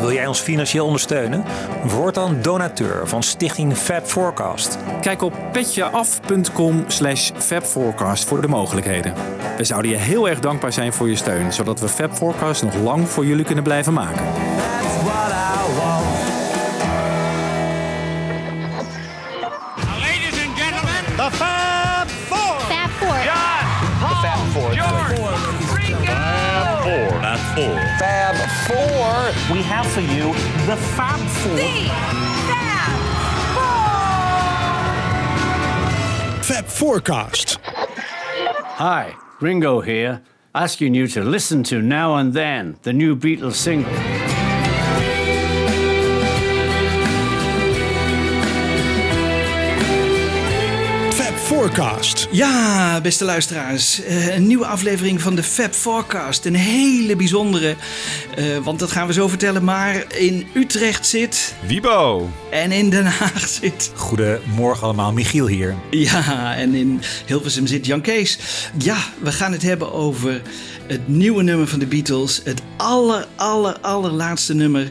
Wil jij ons financieel ondersteunen? Word dan donateur van Stichting Fab Forecast. Kijk op petjeaf.com slash fabforecast voor de mogelijkheden. We zouden je heel erg dankbaar zijn voor je steun, zodat we Fab Forecast nog lang voor jullie kunnen blijven maken. Ladies and gentlemen, The Fab Four. Fab Four. John, Paul, George, Ringo. Fab Four. we have for you the Fab Four. Fab Forecast. Hi, Ringo here, asking you to listen to Now and Then, the new Beatles single. Forecast. Ja, beste luisteraars, eh, een nieuwe aflevering van de Fab Forecast. Een hele bijzondere, eh, want dat gaan we zo vertellen. Maar in Utrecht zit Wiebo! en in Den Haag zit. Goedemorgen allemaal, Michiel hier. Ja, en in Hilversum zit Jan Kees. Ja, we gaan het hebben over het nieuwe nummer van de Beatles. Het aller, aller, allerlaatste nummer.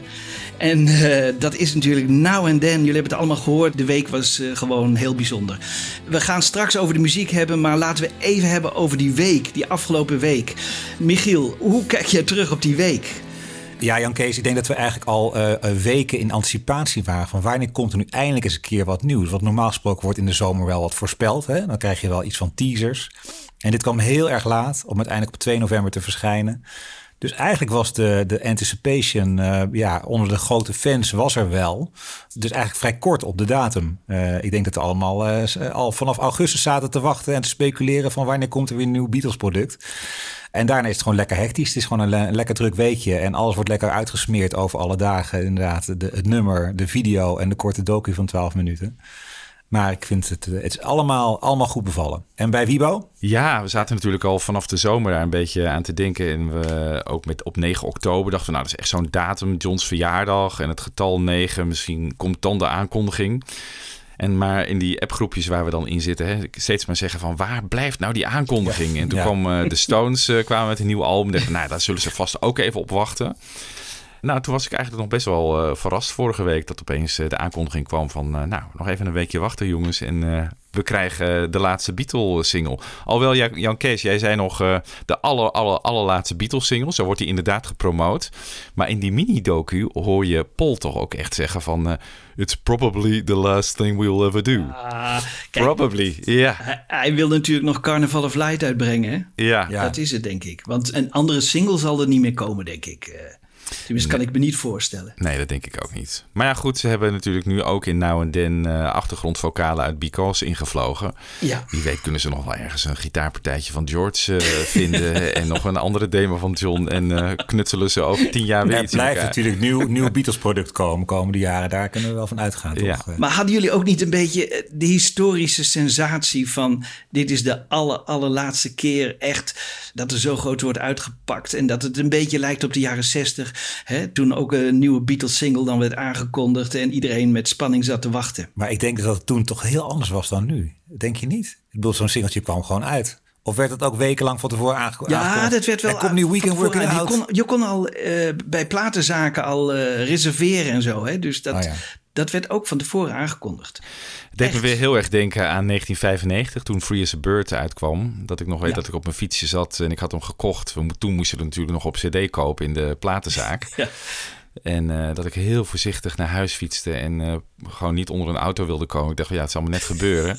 En eh, dat is natuurlijk Now and Then. Jullie hebben het allemaal gehoord. De week was eh, gewoon heel bijzonder. We gaan straks over de muziek hebben, maar laten we even hebben over die week, die afgelopen week. Michiel, hoe kijk jij terug op die week? Ja, Jan Kees, ik denk dat we eigenlijk al eh, weken in anticipatie waren van wanneer komt er nu eindelijk eens een keer wat nieuws. Want normaal gesproken wordt in de zomer wel wat voorspeld. Hè? Dan krijg je wel iets van teasers. En dit kwam heel erg laat om uiteindelijk op 2 november te verschijnen. Dus eigenlijk was de, de anticipation eh, ja, onder de grote fans was er wel. Dus eigenlijk vrij kort op de datum. Eh, ik denk dat allemaal eh, al vanaf augustus zaten te wachten en te speculeren van wanneer komt er weer een nieuw Beatles product. En daarna is het gewoon lekker hectisch. Het is gewoon een, een lekker druk weekje. En alles wordt lekker uitgesmeerd over alle dagen. Inderdaad, de, het nummer, de video en de korte docu van 12 minuten. Maar ik vind het, eh, het is allemaal, allemaal goed bevallen. En bij Wibo? Ja, we zaten natuurlijk al vanaf de zomer daar een beetje aan te denken. En we ook met op 9 oktober dachten we, nou, dat is echt zo'n datum, Johns verjaardag. En het getal 9, misschien komt dan de aankondiging. En maar in die appgroepjes waar we dan in zitten, hè, steeds maar zeggen van waar blijft nou die aankondiging? En toen Ja. kwam eh, de Stones eh, kwamen met een nieuw album. Dachten, nou, daar zullen ze vast ook even op wachten. Nou, toen was ik eigenlijk nog best wel eh, verrast vorige week dat opeens eh, de aankondiging kwam van, eh, nou, nog even een weekje wachten jongens en eh, we krijgen de laatste Beatles-single. Alhoewel, Jan Kees, jij zei nog eh, de aller, aller, allerlaatste Beatles-single, zo wordt die inderdaad gepromoot. Maar in die mini-docu hoor je Paul toch ook echt zeggen van, eh, it's probably the last thing we'll ever do. Ah, kijk, Probably, ja. hij, hij wil natuurlijk nog Carnival of Light uitbrengen. Hè? Ja. Ja. Dat is het, denk ik. Want een andere single zal er niet meer komen, denk ik. Tenminste, kan ik me niet voorstellen. Nee, dat denk ik ook niet. Maar ja, goed, ze hebben natuurlijk nu ook in Now and Then eh achtergrondvocalen uit Because ingevlogen. Ja. Wie weet kunnen ze nog wel ergens een gitaarpartijtje van George eh, vinden. en nog een andere demo van John. En eh, knutselen ze over tien jaar weer Er iets blijft elkaar. natuurlijk nieuw, nieuw Beatles product komen komende jaren. Daar kunnen we wel van uitgaan, toch? Ja. Eh, Maar hadden jullie ook niet een beetje de historische sensatie van... dit is de aller, allerlaatste keer echt dat er zo groot wordt uitgepakt... en dat het een beetje lijkt op de jaren zestig... toen ook een nieuwe Beatles-single dan werd aangekondigd... en iedereen met spanning zat te wachten. Maar ik denk dat het toen toch heel anders was dan nu. Denk je niet? Ik bedoel, zo'n singeltje kwam gewoon uit. Of werd het ook wekenlang van tevoren aangekondigd? Ja, dat werd wel... Er komt nu Weekend Working je Out. kon, je kon al eh, bij platenzaken al eh, reserveren en zo. Hè? Dus dat, Oh ja. dat werd ook van tevoren aangekondigd. Het deed me weer heel erg denken aan 1995, toen Free as a Bird uitkwam. Dat ik nog weet Ja. dat ik op mijn fietsje zat en ik had hem gekocht. We Toen moesten we natuurlijk nog op cd kopen in de platenzaak. Ja. En eh, dat ik heel voorzichtig naar huis fietste en eh, gewoon niet onder een auto wilde komen. Ik dacht, ja, het zal me net gebeuren.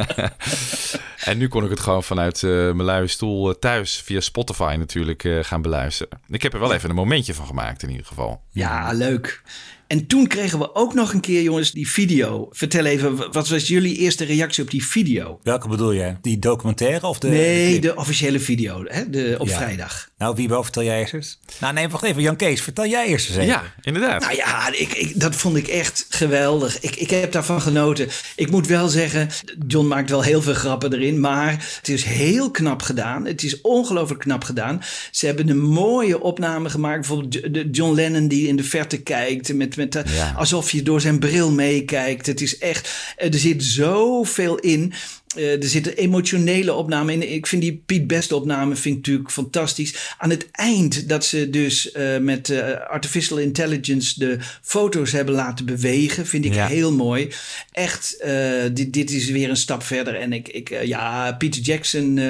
en nu kon ik het gewoon vanuit eh, mijn luie stoel thuis via Spotify natuurlijk gaan beluisteren. Ik heb er wel even een momentje van gemaakt in ieder geval. Ja, leuk. En toen kregen we ook nog een keer, jongens, die video. Vertel even, wat was jullie eerste reactie op die video? Welke bedoel jij? Die documentaire of de... nee, de officiële video, hè? De, op Ja. vrijdag. Nou, Wiebo, vertel jij eerst eens. Nou, nee, wacht even. Jan Kees, vertel jij eerst eens even. Ja, inderdaad. Nou ja, ik, ik, dat vond ik echt geweldig. Ik, ik heb daarvan genoten. Ik moet wel zeggen, John maakt wel heel veel grappen erin. Maar het is heel knap gedaan. Het is ongelooflijk knap gedaan. Ze hebben een mooie opname gemaakt. Bijvoorbeeld John Lennon die in de verte kijkt. Met, met, eh, Ja. Alsof je door zijn bril meekijkt. Het is echt, er zit zoveel in. Uh, er zitten emotionele opnamen in. Ik vind die Piet Best opname vind ik natuurlijk fantastisch. Aan het eind dat ze dus uh, met uh, artificial intelligence de foto's hebben laten bewegen, vind ik ja. heel mooi. Echt, dit, dit is weer een stap verder. En ik, ik ja, Peter Jackson,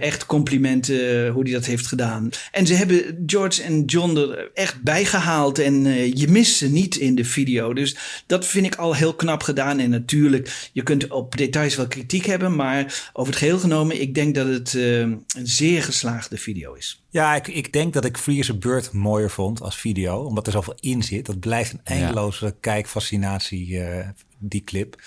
echt complimenten hoe hij dat heeft gedaan. En ze hebben George en John er echt bijgehaald en je mist ze niet in de video. Dus dat vind ik al heel knap gedaan. En natuurlijk, je kunt op details wel kritiek hebben, maar over het geheel genomen, ik denk dat het uh, een zeer geslaagde video is. Ja, ik, ik denk dat ik Free as a Bird mooier vond als video, omdat er zoveel in zit. Dat blijft een eindeloze ja. kijkfascinatie, uh, die clip.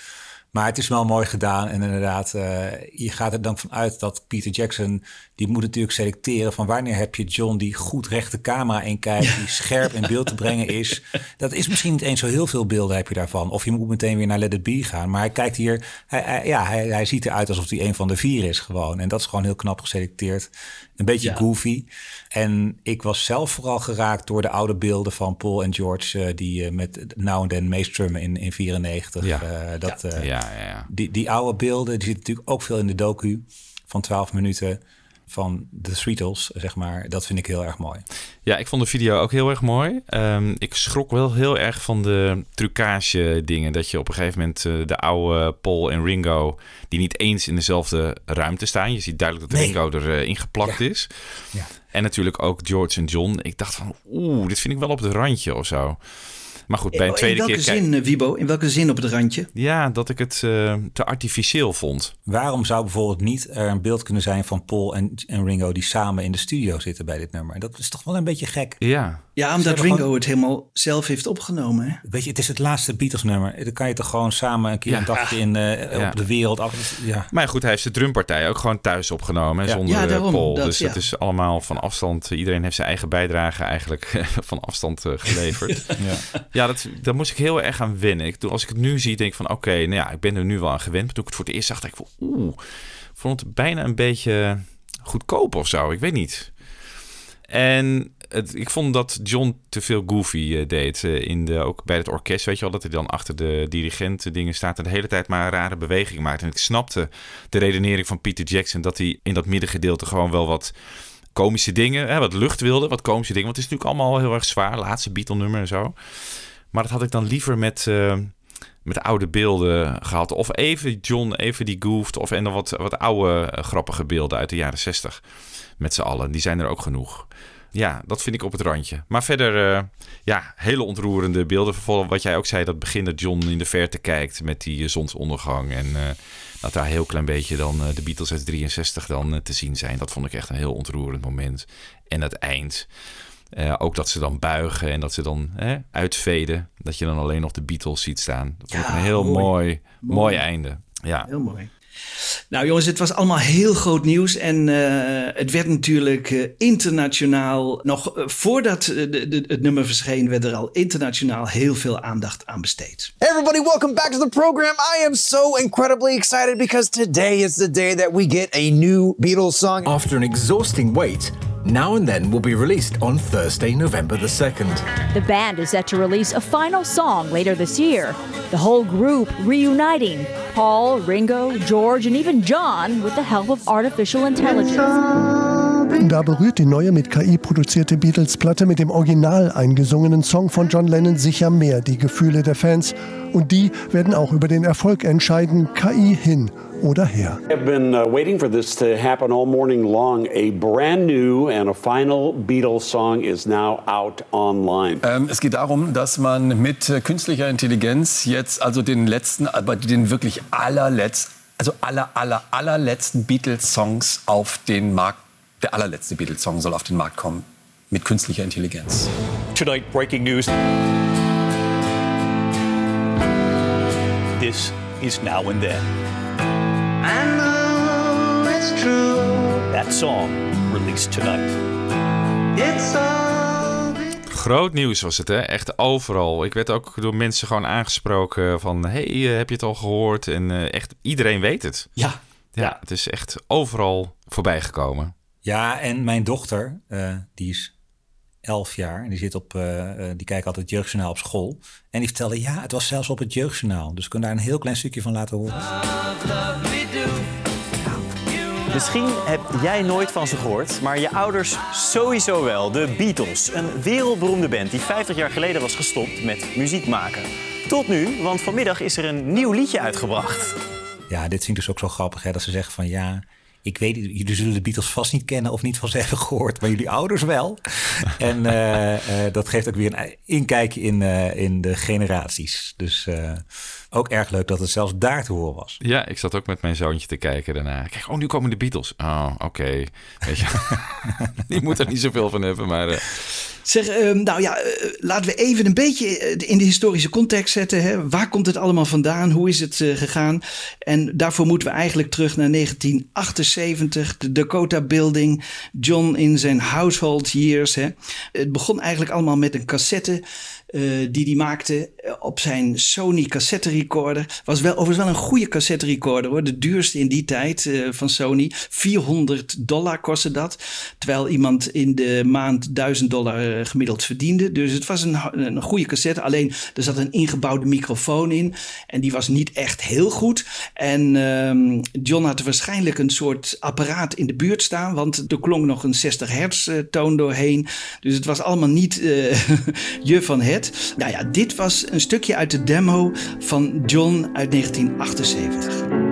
Maar het is wel mooi gedaan. En inderdaad, uh, je gaat er dan vanuit dat Peter Jackson... die moet natuurlijk selecteren van wanneer heb je John... die goed recht de camera in kijkt, die scherp in beeld te brengen is. Dat is misschien niet eens zo heel veel beelden heb je daarvan. Of je moet meteen weer naar Let It Be gaan. Maar hij kijkt hier, hij, hij, ja, hij, hij ziet eruit alsof hij een van de vier is gewoon. En dat is gewoon heel knap geselecteerd. Een beetje ja. goofy. En ik was zelf vooral geraakt door de oude beelden van Paul en George... Uh, die uh, met nou en dan meestrummen in, in 94. Ja. dat, ja. ja. Ja, ja. Die, die oude beelden, die zitten natuurlijk ook veel in de docu van 12 minuten van de Threetles, zeg maar. Dat vind ik heel erg mooi. Ja, ik vond de video ook heel erg mooi. Um, ik schrok wel heel erg van de trucage dingen. Dat je op een gegeven moment uh, de oude Paul en Ringo... die niet eens in dezelfde ruimte staan. Je ziet duidelijk dat nee. Ringo erin uh, ingeplakt ja. is. Ja. En natuurlijk ook George en John. Ik dacht van, oeh, dit vind ik wel op het randje of zo. Maar goed, bij een tweede in welke keer... zin, Wibo? In welke zin op het randje? Ja, dat ik het uh, te artificieel vond. Waarom zou bijvoorbeeld niet er een beeld kunnen zijn van Paul en, en Ringo... die samen in de studio zitten bij dit nummer? Dat is toch wel een beetje gek? Ja. Ja, omdat Ringo gewoon... het helemaal zelf heeft opgenomen. Hè? Weet je, het is het laatste Beatles-nummer. Dan kan je toch gewoon samen een keer ja. een dagje in, uh, ja. op de wereld af. Ja. Maar goed, hij heeft de drumpartij ook gewoon thuis opgenomen ja. zonder ja, daarom, Paul. Dat, dus het is allemaal van afstand. Iedereen heeft zijn eigen bijdrage eigenlijk van afstand uh, geleverd. ja, ja dat, daar moest ik heel erg aan wennen. Ik, als ik het nu zie, denk ik van oké, nou ja, ik ben er nu wel aan gewend. Maar toen ik het voor het eerst zag, dacht ik van oeh, vond het bijna een beetje goedkoop of zo. Ik weet niet. En het, ik vond dat John te veel goofy uh, deed. Uh, in de, ook bij het orkest, weet je wel, dat hij dan achter de dirigent dingen staat en de hele tijd maar een rare beweging maakt. En ik snapte de redenering van Peter Jackson dat hij in dat middengedeelte gewoon wel wat komische dingen, hè, wat lucht wilde, wat komische dingen. Want het is natuurlijk allemaal heel erg zwaar, laatste Beatle nummer en zo. Maar dat had ik dan liever met, uh, met oude beelden gehad. Of even John, even die goofed. Of en dan wat, wat oude uh, grappige beelden uit de jaren zestig. Met z'n allen. Die zijn er ook genoeg. Ja, dat vind ik op het randje. Maar verder, uh, ja, hele ontroerende beelden. Bijvoorbeeld wat jij ook zei, dat begin dat John in de verte kijkt met die zonsondergang. En dat daar een heel klein beetje dan de Beatles uit 63 dan te zien zijn. Dat vond ik echt een heel ontroerend moment. En het eind. Uh, ook dat ze dan buigen en dat ze dan hè, uitveden. Dat je dan alleen nog de Beatles ziet staan. Dat vond ik Ja, een heel mooi. mooi, einde. Ja. Heel mooi. Nou jongens, het was allemaal heel groot nieuws en uh, het werd natuurlijk uh, internationaal, nog uh, voordat de, de, het nummer verscheen, werd er al internationaal heel veel aandacht aan besteed. Hey everybody, welcome back to the program. I am so incredibly excited because today is the day that we get a new Beatles song. After an exhausting wait, Now and Then will be released on Thursday, November the 2nd. The band is set to release a final song later this year. The whole group reuniting Paul, Ringo, George, and even John with the help of artificial intelligence. Da berührt die neue mit KI produzierte Beatles-Platte mit dem original eingesungenen Song von John Lennon sicher mehr die Gefühle der Fans. Und die werden auch über den Erfolg entscheiden, KI hin oder her. I've been uh, waiting for this to happen all morning long. A brand new and a final Beatles song is now out online. Ähm, es geht darum, dass man mit äh, künstlicher Intelligenz jetzt also den letzten, aber den wirklich allerletzten, also aller, aller, allerletzten Beatles-Songs auf den Markt, der allerletzte Beatles-Song soll auf den Markt kommen mit künstlicher Intelligenz. Tonight, breaking news. This is Now and Then. I know it's true. That song released tonight. It's all Groot nieuws was het, hè? Echt overal. Ik werd ook door mensen gewoon aangesproken van... hey, uh, heb je het al gehoord? En uh, echt, iedereen weet het. Ja. ja. Ja, het is echt overal voorbij gekomen. Ja, en mijn dochter, uh, die is elf jaar. En die, zit op, uh, die kijkt altijd het jeugdjournaal op school. En die vertelde, ja, het was zelfs op het jeugdjournaal. Dus we kunnen daar een heel klein stukje van laten horen. Misschien heb jij nooit van ze gehoord, maar je ouders sowieso wel. De Beatles, een wereldberoemde band die 50 jaar geleden was gestopt met muziek maken. Tot nu, want vanmiddag is er een nieuw liedje uitgebracht. Ja, dit vind ik dus ook zo grappig, hè, dat ze zeggen van ja, ik weet niet, jullie zullen de Beatles vast niet kennen of niet van ze hebben gehoord, maar jullie ouders wel. en eh, eh, dat geeft ook weer een inkijkje in, eh, in de generaties. Dus ook erg leuk dat het zelfs daar te horen was. Ja, ik zat ook met mijn zoontje te kijken daarna. Kijk, oh, nu komen de Beatles. Oh, oké. Weet je, die moet er niet zoveel van hebben, maar... eh, Zeg, ehm, nou ja, eh, laten we even een beetje eh, in de historische context zetten. Hè. Waar komt het allemaal vandaan? Hoe is het eh, gegaan? En daarvoor moeten we eigenlijk terug naar 1978, de Dakota Building, John in zijn household years. Hè. Het begon eigenlijk allemaal met een cassette eh, die hij maakte eh, op zijn Sony cassette recorder. Was wel overigens wel een goede cassette recorder hoor. De duurste in die tijd eh, van Sony. 400 dollar kostte dat. Terwijl iemand in de maand 1000 dollar gemiddeld verdiende. Dus het was een, een goede cassette. Alleen er zat een ingebouwde microfoon in. En die was niet echt heel goed. En ehm, John had waarschijnlijk een soort apparaat in de buurt staan. Want er klonk nog een 60 hertz toon doorheen. Dus het was allemaal niet je van het. Nou ja, dit was een stukje uit de demo van John uit 1978.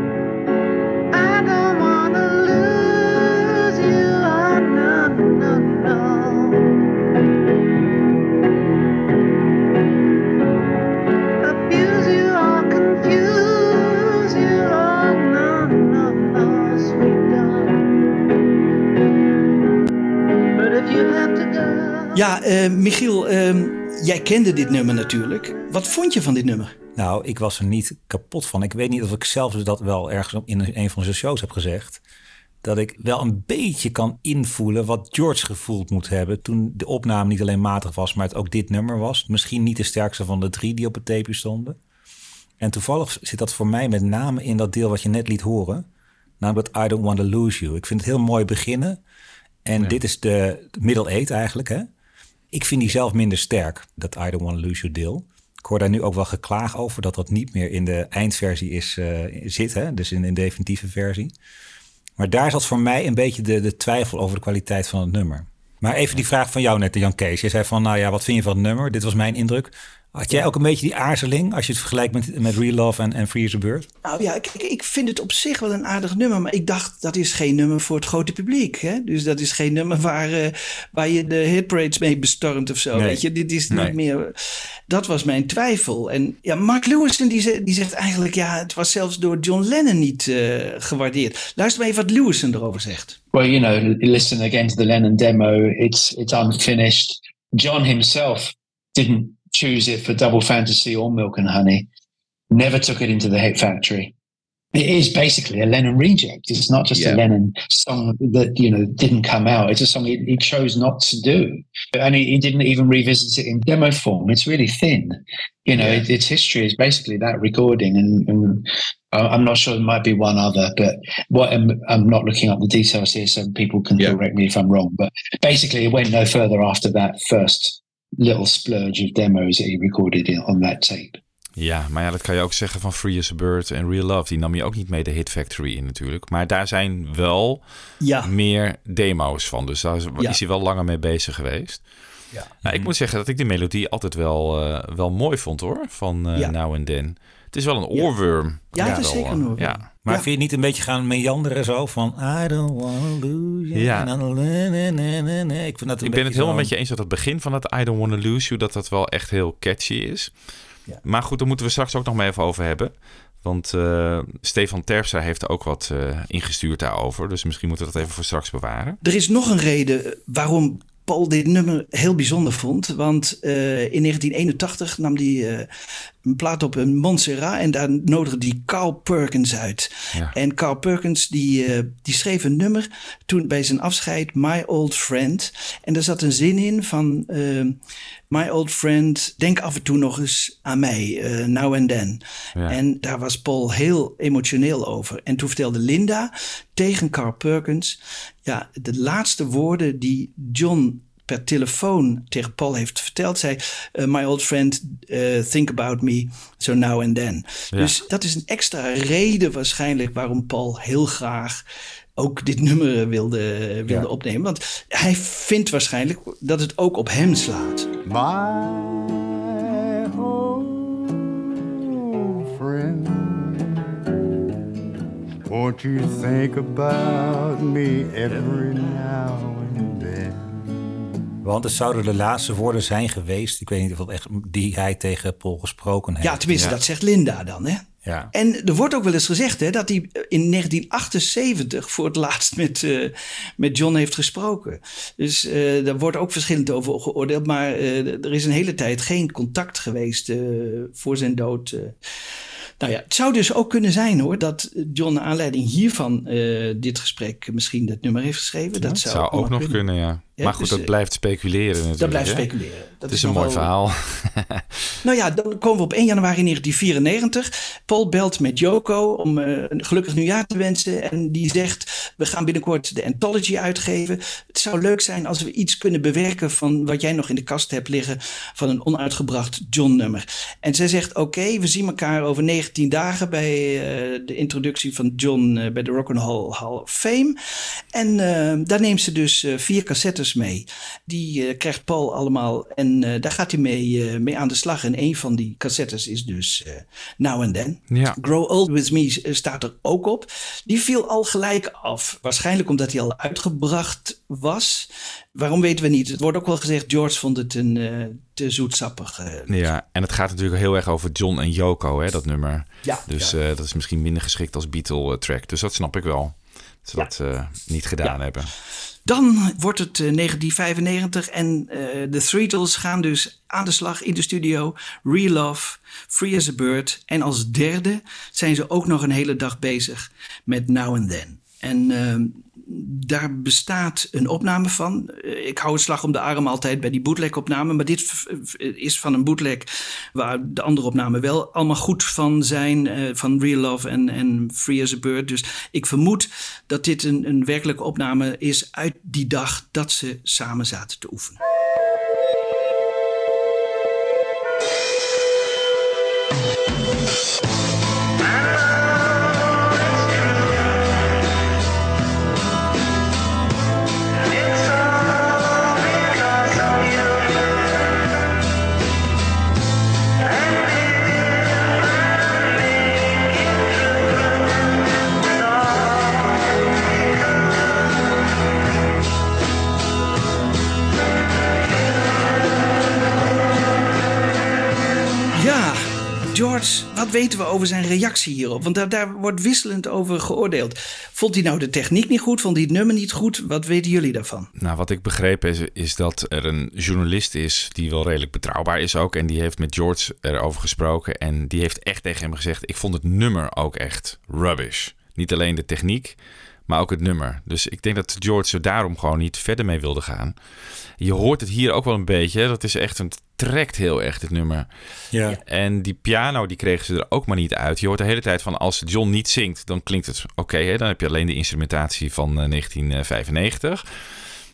Ja, eh, Michiel, ehm, jij kende dit nummer natuurlijk. Wat vond je van dit nummer? Nou, ik was er niet kapot van. Ik weet niet of ik zelf dus dat wel ergens in een van zijn shows heb gezegd. Dat ik wel een beetje kan invoelen wat George gevoeld moet hebben. toen de opname niet alleen matig was, maar het ook dit nummer was. Misschien niet de sterkste van de drie die op het tape stonden. En toevallig zit dat voor mij met name in dat deel wat je net liet horen. Namelijk dat I Don't Want to Lose You. Ik vind het heel mooi beginnen. En dit is de middle eight eigenlijk. Hè? Ik vind die zelf minder sterk, dat I Don't Want to Lose You deel. Ik hoor daar nu ook wel geklaag over dat dat niet meer in de eindversie is, eh, zit. Hè? Dus in de definitieve versie. Maar daar zat voor mij een beetje de, de twijfel over de kwaliteit van het nummer. Maar even die vraag van jou net, Jan Kees. Je zei van, nou ja, wat vind je van het nummer? Dit was mijn indruk. Had jij ook een beetje die aarzeling als je het vergelijkt met, met Real Love en, en Free as a Bird? Nou ja, ik, ik, vind het op zich wel een aardig nummer. Maar ik dacht, dat is geen nummer voor het grote publiek. Hè? Dus dat is geen nummer waar, eh, waar je de hitparades mee bestormt of zo. Nee. Weet je, dit is Nee. niet meer... Dat was mijn twijfel. En ja, Mark Lewison die, ze- die zegt eigenlijk... Ja, het was zelfs door John Lennon niet eh, gewaardeerd. Luister maar even wat Lewison erover zegt. well, you know, listen again to the Lennon demo. It's it's unfinished. John himself didn't choose it for Double Fantasy or Milk and Honey. Never took it into the Hit Factory. It is basically a Lennon reject. It's not just Yeah. a Lennon song that you know didn't come out. It's a song he, he chose not to do, and he, he didn't even revisit it in demo form. It's really thin. You know, it, its history is basically that recording, and, and I'm not sure there might be one other, but what I'm, I'm not looking up the details here, so people can correct me if I'm wrong. But basically, it went no further after that first little splurge of demos that he recorded in, on that tape. Ja, maar ja, dat kan je ook zeggen van Free as a Bird en Real Love. Die nam je ook niet mee de Hit Factory in natuurlijk. Maar daar zijn wel Ja. meer demo's van. Dus daar is, Ja. is hij wel langer mee bezig geweest. Ja. Nou, ik moet zeggen dat ik die melodie altijd wel, eh, wel mooi vond hoor. Van eh Ja. Now and Then. Het is wel een oorworm. Ja, het is Wel, zeker eh, een oorworm. Ja. Maar vind je het niet een beetje gaan meanderen zo van I don't want to lose you. Ja. Na, na, na, na, na, na, na. Ik, vind dat een Ik ben het helemaal zo- met je eens dat het begin van het I Don't Wanna Lose You... dat dat wel echt heel catchy is. Maar goed, daar moeten we straks ook nog maar even over hebben. Want eh, Stefan Terpstra heeft er ook wat eh, ingestuurd daarover. Dus misschien moeten we dat even voor straks bewaren. Er is nog een reden waarom Paul dit nummer heel bijzonder vond. Want eh, in 1981 nam hij eh, een plaat op in Montserrat en daar nodigde hij Carl Perkins uit. Ja. En Carl Perkins die, eh, die schreef een nummer toen bij zijn afscheid My Old Friend. En daar zat een zin in van eh, My Old Friend, denk af en toe nog eens aan mij, eh, now and then. Ja. En daar was Paul heel emotioneel over. En toen vertelde Linda tegen Carl Perkins, ja, de laatste woorden die John per telefoon tegen Paul heeft verteld, zei: eh, My old friend, eh, think about me, so now and then. Ja. Dus dat is een extra reden waarschijnlijk waarom Paul heel graag ook dit nummer eh, wilde, wilde Ja. opnemen. Want hij vindt waarschijnlijk dat het ook op hem slaat. friend. Won't you think about me every now and then? Want het zouden de laatste woorden zijn geweest. Ik weet niet of het echt die hij tegen Paul gesproken heeft. Ja, tenminste, dat zegt Linda dan, hè? Ja. En er wordt ook wel eens gezegd hè, dat hij in 1978 voor het laatst met, eh, met John heeft gesproken. Dus eh, daar wordt ook verschillend over geoordeeld. Maar eh, er is een hele tijd geen contact geweest eh, voor zijn dood. eh. Nou ja, het zou dus ook kunnen zijn hoor, dat John naar aanleiding hiervan eh, dit gesprek misschien dat nummer heeft geschreven. Dat zou, zou ook nog kunnen, ja. Maar goed, dus, dat eh, blijft speculeren natuurlijk. dat blijft hè? speculeren. Dat het is is een mooi wel- verhaal. Nou ja, dan komen we op 1 januari 1994. Paul belt met Joko om eh, een gelukkig nieuwjaar te wensen. En die zegt, we gaan binnenkort de Anthology uitgeven. Het zou leuk zijn als we iets kunnen bewerken van wat jij nog in de kast hebt liggen van een onuitgebracht John-nummer. En zij zegt, oké, we zien elkaar over 19 dagen bij eh, de introductie van John eh, bij de Rock and Roll Hall of Fame. En eh, daar neemt ze dus eh, vier cassettes mee. Die eh, krijgt Paul allemaal en eh, daar gaat hij mee, eh, mee aan de slag. En een van die cassettes is dus Now and Then. Ja. Grow Old With Me staat er ook op. Die viel al gelijk af. Waarschijnlijk omdat hij al uitgebracht was. Waarom weten we niet. Het wordt ook wel gezegd, George vond het een te zoetsappig. Ja, en het gaat natuurlijk heel erg over John en Yoko, hè, dat nummer. Ja. Dus dat is misschien minder geschikt als Beatle-track. Dus dat snap ik wel. Dat ze dat eh, niet gedaan hebben. Dan wordt het eh, 1995 en eh, de Threetles gaan dus aan de slag in de studio. Real Love, Free as a Bird. En als derde zijn ze ook nog een hele dag bezig met Now and Then. En ehm, daar bestaat een opname van. Eh, ik hou het slag om de arm altijd bij die bootleg-opname. Maar dit is van een bootleg waar de andere opnamen wel allemaal goed van zijn. eh, van Real Love en, en Free as a Bird. Dus ik vermoed dat dit een, een werkelijke opname is uit die dag dat ze samen zaten te oefenen. Wat weten we over zijn reactie hierop? Want daar, daar wordt wisselend over geoordeeld. Vond hij nou de techniek niet goed? Vond hij het nummer niet goed? Wat weten jullie daarvan? Nou, wat ik begrepen is, is dat er een journalist is die wel redelijk betrouwbaar is ook. En die heeft met George erover gesproken. En die heeft echt tegen hem gezegd: Ik vond het nummer ook echt rubbish. Niet alleen de techniek, maar ook het nummer. Dus ik denk dat George er daarom gewoon niet verder mee wilde gaan. Je hoort het hier ook wel een beetje. Dat is echt een trekt heel erg, dit nummer. Ja. En die piano, die kregen ze er ook maar niet uit. Je hoort de hele tijd van, als John niet zingt, dan klinkt het oké. hè. dan heb je alleen de instrumentatie van eh, 1995.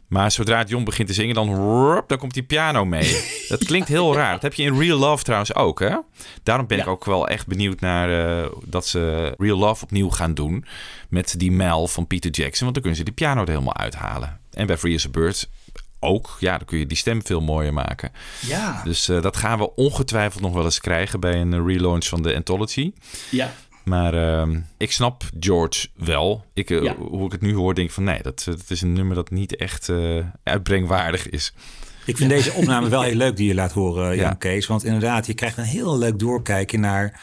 Maar zodra John begint te zingen, dan, rup, dan komt die piano mee. Dat klinkt heel raar. Dat heb je in Real Love trouwens ook, hè? Daarom ben ik ook wel echt benieuwd naar eh, dat ze Real Love opnieuw gaan doen. Met die Mel van Peter Jackson. Want dan kunnen ze die piano er helemaal uithalen. En bij Free as a Bird ook. Ja, dan kun je die stem veel mooier maken. Ja. Dus eh, dat gaan we ongetwijfeld nog wel eens krijgen bij een eh, relaunch van de Anthology. Ja. Maar ehm, ik snap George wel. Ik, eh, Ja. Hoe ik het nu hoor, denk ik van nee, dat, dat is een nummer dat niet echt eh, uitbrengwaardig is. Ik vind deze opname wel heel leuk die je laat horen, Jan Ja. Kees. Want inderdaad, je krijgt een heel leuk doorkijken naar...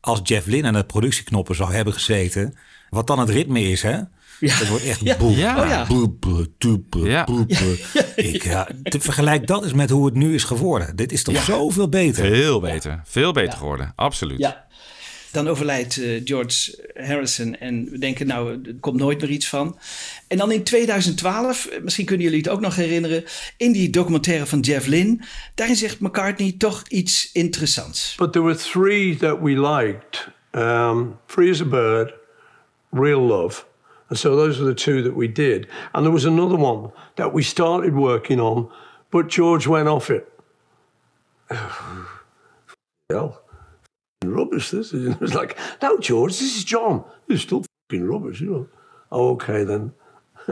als Jeff Lynne aan de productieknoppen zou hebben gezeten... wat dan het ritme is, hè? Het wordt echt Ja. boep, Ja. Oh ja. boep, Ja. Ik, ja, te vergelijk dat eens met hoe het nu is geworden. Dit is toch Ja. zoveel beter. Veel beter. Veel beter geworden. Absoluut. Ja. Dan overlijdt eh, George Harrison en we denken, nou, er komt nooit meer iets van. En dan in 2012, eh, misschien kunnen jullie het ook nog herinneren, in die documentaire van Jeff Lynne, daarin zegt McCartney toch iets interessants. But there were three that we liked um, Free as a Bird, Real Love. And so those were the two that we did. And there was another one that we started working on, but George went off it. Hell, rubbish, this is. It was like, no, George, this is John. It's still fucking rubbish, you know. Oh, okay then.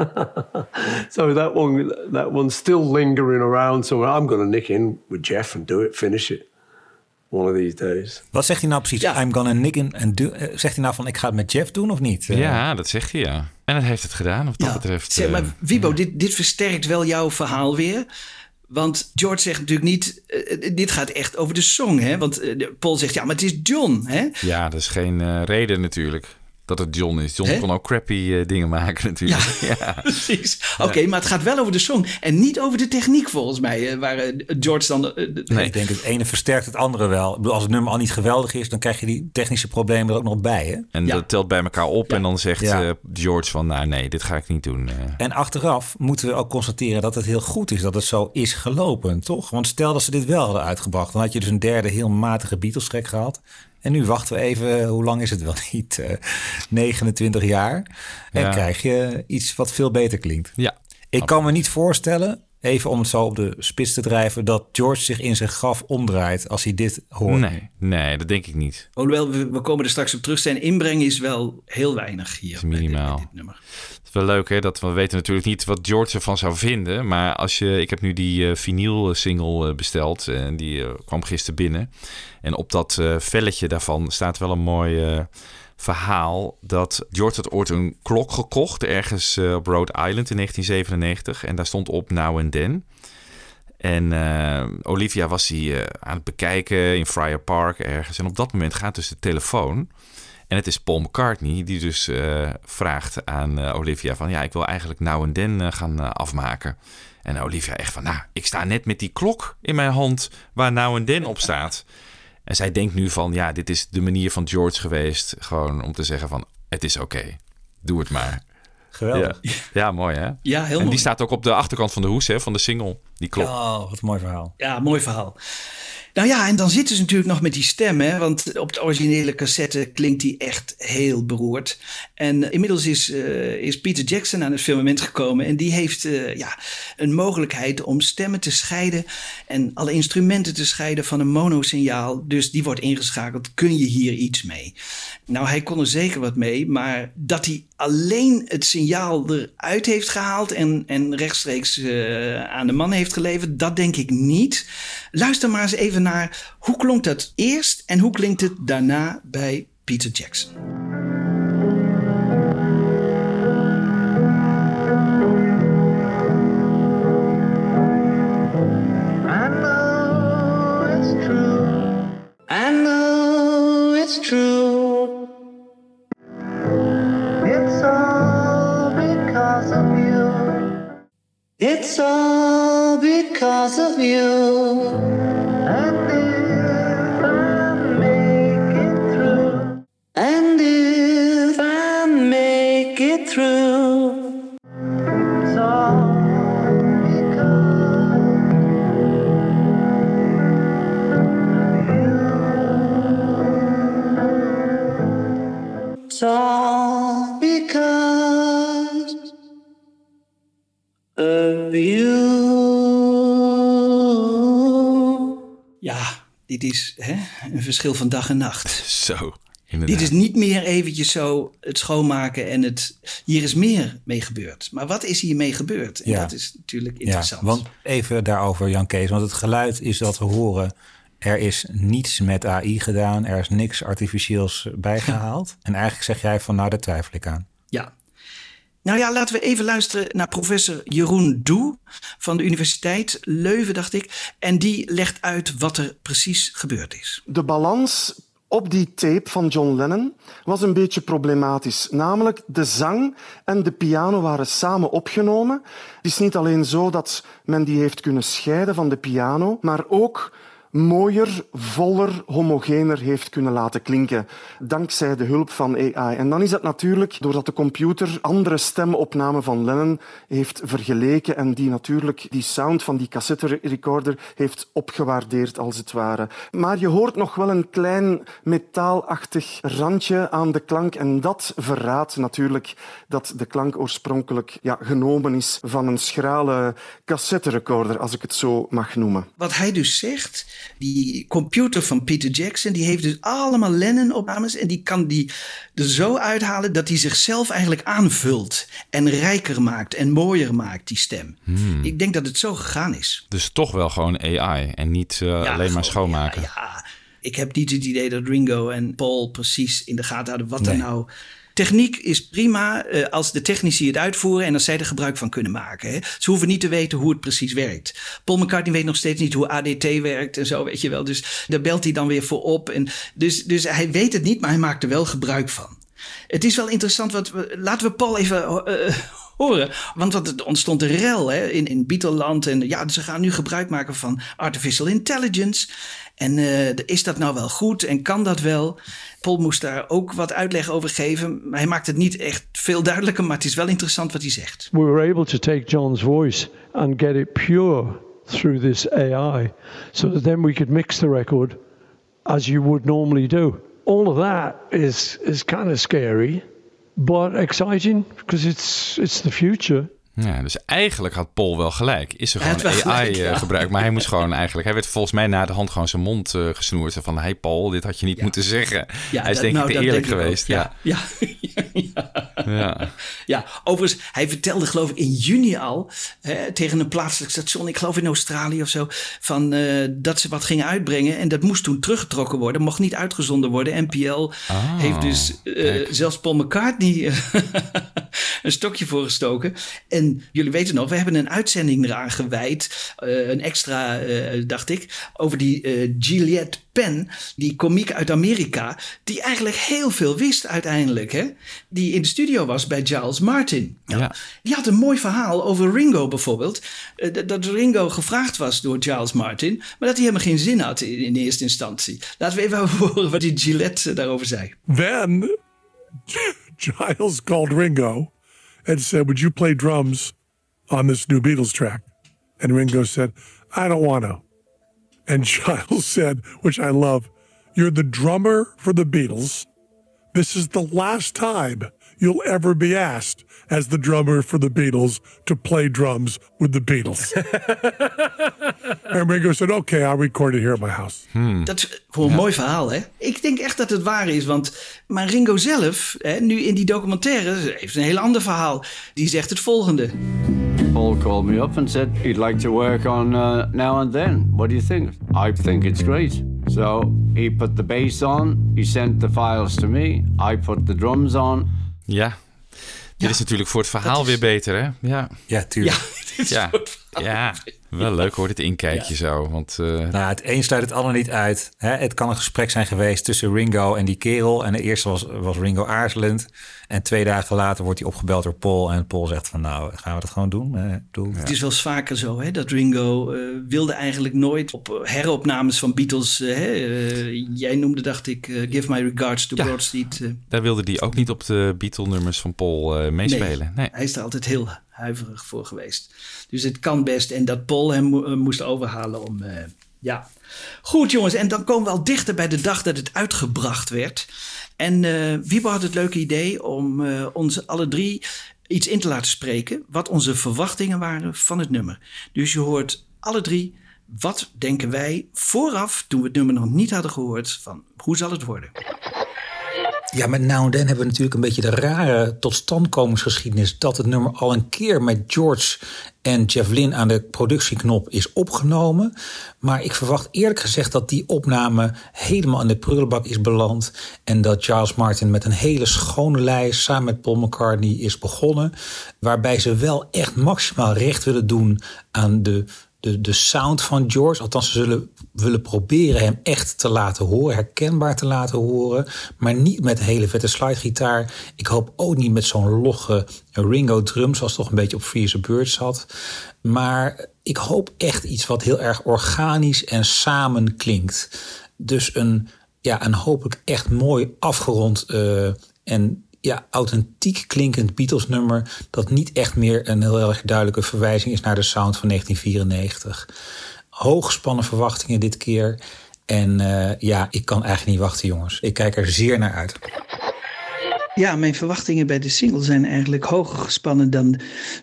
so that one, that one's still lingering around. So I'm going to nick in with Jeff and do it, finish it, one of these days. Wat zegt hij nou precies? I'm gonna nick in en do, eh, zegt hij nou van ik ga het met Jeff doen of niet? Eh, Ja, dat zegt hij ja. En dat heeft het gedaan wat dat betreft. Zeg, maar eh, Wibo, dit, dit versterkt wel jouw verhaal weer. Want George zegt natuurlijk niet, eh, dit gaat echt over de song. Hè? Want eh, Paul zegt, ja, maar het is John. Hè? Ja, dat is geen eh, reden natuurlijk dat het John is. John Hè? kon ook crappy eh, dingen maken natuurlijk. Ja, Precies. Oké, maar het gaat wel over de song. En niet over de techniek volgens mij. eh, Waar eh, George dan... de- Nee, ik denk het ene versterkt het andere wel. Ik bedoel, als het nummer al niet geweldig is, dan krijg je die technische problemen er ook nog bij. Hè? En dat telt bij elkaar op en dan zegt Ja. eh, George van, nou nee, dit ga ik niet doen. eh. En achteraf moeten we ook constateren dat het heel goed is dat het zo is gelopen, toch? Want stel dat ze dit wel hadden uitgebracht, dan had je dus een derde heel matige Beatles-track gehad. En nu wachten we even, hoe lang is het wel niet? Eh, 29 jaar. En Ja. krijg je iets wat veel beter klinkt. Ja. Ik kan me niet voorstellen, even om het zo op de spits te drijven, dat George zich in zijn graf omdraait als hij dit hoort. Nee, nee, dat denk ik niet. Hoewel, we, we komen er straks op terug. Zijn inbreng is wel heel weinig hier. is minimaal. nummer. Het is wel leuk hè, dat we weten natuurlijk niet wat George ervan zou vinden. Maar als je, ik heb nu die eh vinyl single eh, besteld en die eh, kwam gisteren binnen. En op dat eh, velletje daarvan staat wel een mooi eh, verhaal dat George had ooit een klok gekocht ergens eh, op Rhode Island in 1997 en daar stond op Now and Then. En eh, Olivia was eh, aan het bekijken in Friar Park ergens. En op dat moment gaat dus de telefoon. En het is Paul McCartney die dus eh, vraagt aan eh, Olivia van... ja, ik wil eigenlijk Now and Then eh, gaan afmaken. En Olivia echt van, nou, ik sta net met die klok in mijn hand waar Now and Then op staat. En zij denkt nu van, ja, dit is de manier van George geweest. Gewoon om te zeggen van, het is oké, doe het maar. Geweldig. Ja, ja mooi hè? Ja, heel en mooi. die staat ook op de achterkant van de hoes hè, van de single, die klok. Oh, wat een mooi verhaal. Ja, mooi verhaal. Nou ja, en dan zitten ze natuurlijk nog met die stem, hè? want op de originele cassette klinkt die echt heel beroerd. En inmiddels is, eh, is Peter Jackson aan het firmament gekomen en die heeft eh, ja, een mogelijkheid om stemmen te scheiden en alle instrumenten te scheiden van een monosignaal. Dus die wordt ingeschakeld. Kun je hier iets mee? Nou, hij kon er zeker wat mee, maar dat hij alleen het signaal eruit heeft gehaald en, en rechtstreeks eh, aan de man heeft geleverd, dat denk ik niet. Luister maar eens even naar hoe klonk dat eerst en hoe klinkt het daarna bij Peter Jackson. It's true. It's all because of you. It's all because of you. Ja, dit is hè, een verschil van dag en nacht. Zo, inderdaad. Dit is niet meer eventjes zo het schoonmaken en het... Hier is meer mee gebeurd. Maar wat is hiermee gebeurd? En Ja. dat is natuurlijk interessant. Ja, want even daarover, Jan Kees. Want het geluid is dat we horen. Er is niets met AI gedaan. Er is niks artificieels bijgehaald. En eigenlijk zeg jij van, nou, daar twijfel ik aan. Ja. Nou ja, laten we even luisteren naar professor Jeroen Doe van de Universiteit Leuven, dacht ik. En die legt uit wat er precies gebeurd is. De balans op die tape van John Lennon was een beetje problematisch. Namelijk, de zang en de piano waren samen opgenomen. Het is niet alleen zo dat men die heeft kunnen scheiden van de piano, maar ook mooier, voller, homogener heeft kunnen laten klinken. Dankzij de hulp van AI. En dan is het natuurlijk doordat de computer andere stemopnamen van Lennon heeft vergeleken en die natuurlijk die sound van die cassette recorder heeft opgewaardeerd als het ware. Maar je hoort nog wel een klein metaalachtig randje aan de klank en dat verraadt natuurlijk dat de klank oorspronkelijk ja, genomen is van een schrale cassette recorder, als ik het zo mag noemen. Wat hij dus zegt, Die computer van Peter Jackson, die heeft dus allemaal Lennon-opnames. En die kan die er zo uithalen dat hij zichzelf eigenlijk aanvult. En rijker maakt en mooier maakt, die stem. Hmm. Ik denk dat het zo gegaan is. Dus toch wel gewoon AI en niet eh, alleen maar schoonmaken. Ik heb niet het idee dat Ringo en Paul precies in de gaten hadden wat er nou. Techniek is prima eh, als de technici het uitvoeren en als zij er gebruik van kunnen maken. Hè. Ze hoeven niet te weten hoe het precies werkt. Paul McCartney weet nog steeds niet hoe ADT werkt en zo, weet je wel. Dus daar belt hij dan weer voor op. En dus, dus hij weet het niet, maar hij maakt er wel gebruik van. Het is wel interessant, wat we, laten we Paul even eh, Want wat, er ontstond een rel hè, in, in Beatleland. En ja, ze gaan nu gebruik maken van artificial intelligence. En eh, is dat nou wel goed en kan dat wel? Paul moest daar ook wat uitleg over geven. Hij maakt het niet echt veel duidelijker, maar het is wel interessant wat hij zegt. we were able to take John's voice and get it pure through this AI so that then we could mix the record as you would normally do. All of that is is kind of scary but exciting because it's it's the future. Ja, dus eigenlijk had Paul wel gelijk. Is er gewoon AI gelijk, ja. eh, gebruikt. Maar hij moest gewoon eigenlijk... Hij werd volgens mij na de hand gewoon zijn mond eh, gesnoerd. Van, hey Paul, dit had je niet moeten zeggen. Ja, hij is dat- denk nou, ik te dat eerlijk ik geweest. Ja. Ja, Ja. Ja, overigens, hij vertelde geloof ik in juni al hè, tegen een plaatselijk station, ik geloof in Australië of zo, van, eh, dat ze wat gingen uitbrengen. En dat moest toen teruggetrokken worden, mocht niet uitgezonden worden. NPL Ah, heeft dus eh, zelfs Paul McCartney een stokje voor gestoken. En jullie weten nog, we hebben een uitzending eraan gewijd, eh, een extra, eh, dacht ik, over die eh Juliette Penn, die komiek uit Amerika, die eigenlijk heel veel wist uiteindelijk. Hè? Die in de studio was bij Giles Martin. Ja. Die had een mooi verhaal over Ringo bijvoorbeeld. Dat- dat Ringo gevraagd was door Giles Martin, maar dat hij helemaal geen zin had in, in eerste instantie. Laten we even horen wat die Gillette daarover zei. Then Giles called Ringo and said, Would you play drums on this new Beatles track? And Ringo said, I don't want to. And Giles said, which I love, You're the drummer for the Beatles. This is the last time you'll ever be asked as the drummer for the Beatles to play drums with the Beatles. and Ringo said, Okay, I'll record it here at my house. Dat voor een mooi verhaal, hè? Ik denk echt dat het waar is, want maar Ringo zelf, hè, nu in die documentaire, heeft een heel ander verhaal. Die zegt het volgende. Paul called me up and said he'd like to work on uh, Now and Then. What do you think? I think it's great. So he put the bass on, he sent the files to me, I put the drums on. Ja. Dit is natuurlijk voor het verhaal weer beter, hè? Ja, ja tuurlijk. Ja, ja. wel leuk hoor, dit inkijkje zo. Want, eh, Nou, het een sluit het ander niet uit. Hè? Het kan een gesprek zijn geweest tussen Ringo en die kerel. En de eerste was, was Ringo aarzelend. En twee dagen later wordt hij opgebeld door Paul. En Paul zegt van nou, gaan we dat gewoon doen? Eh, Het is wel eens vaker zo hè, dat Ringo eh, wilde eigenlijk nooit op heropnames van Beatles. hè, jij noemde, dacht ik, Give My Regards to Broad Street. daar wilde hij ook niet op de Beatle-nummers van Paul eh, meespelen. Nee. Hij is er altijd heel huiverig voor geweest. Dus het kan best. En dat Paul hem eh, moest overhalen om. eh, ja. Goed, jongens. En dan komen we al dichter bij de dag dat het uitgebracht werd. En eh Wiebo had het leuke idee om eh, ons alle drie iets in te laten spreken. Wat onze verwachtingen waren van het nummer. Dus je hoort alle drie. Wat denken wij vooraf, toen we het nummer nog niet hadden gehoord, van hoe zal het worden? Ja, met Now and Then hebben we natuurlijk een beetje de rare totstandkomingsgeschiedenis... dat het nummer al een keer met George en Jeff Lynne aan de productieknop is opgenomen. Maar ik verwacht eerlijk gezegd dat die opname helemaal in de prullenbak is beland... en dat Charles Martin met een hele schone lijst samen met Paul McCartney is begonnen... waarbij ze wel echt maximaal recht willen doen aan de de, de sound van George. Althans, ze zullen willen proberen hem echt te laten horen, herkenbaar te laten horen. Maar niet met hele vette slidegitaar. Ik hoop ook niet met zo'n logge Ringo drum, zoals toch een beetje op Free as a Bird zat. Maar ik hoop echt iets wat heel erg organisch en samen klinkt. Dus een, ja, een hopelijk echt mooi afgerond eh, en ja, authentiek klinkend Beatles nummer... dat niet echt meer een heel erg duidelijke verwijzing is naar de sound van 1994. Hooggespannen verwachtingen dit keer. En eh, ja, ik kan eigenlijk niet wachten, jongens. Ik kijk er zeer naar uit. Ja, mijn verwachtingen bij de single zijn eigenlijk hoger gespannen dan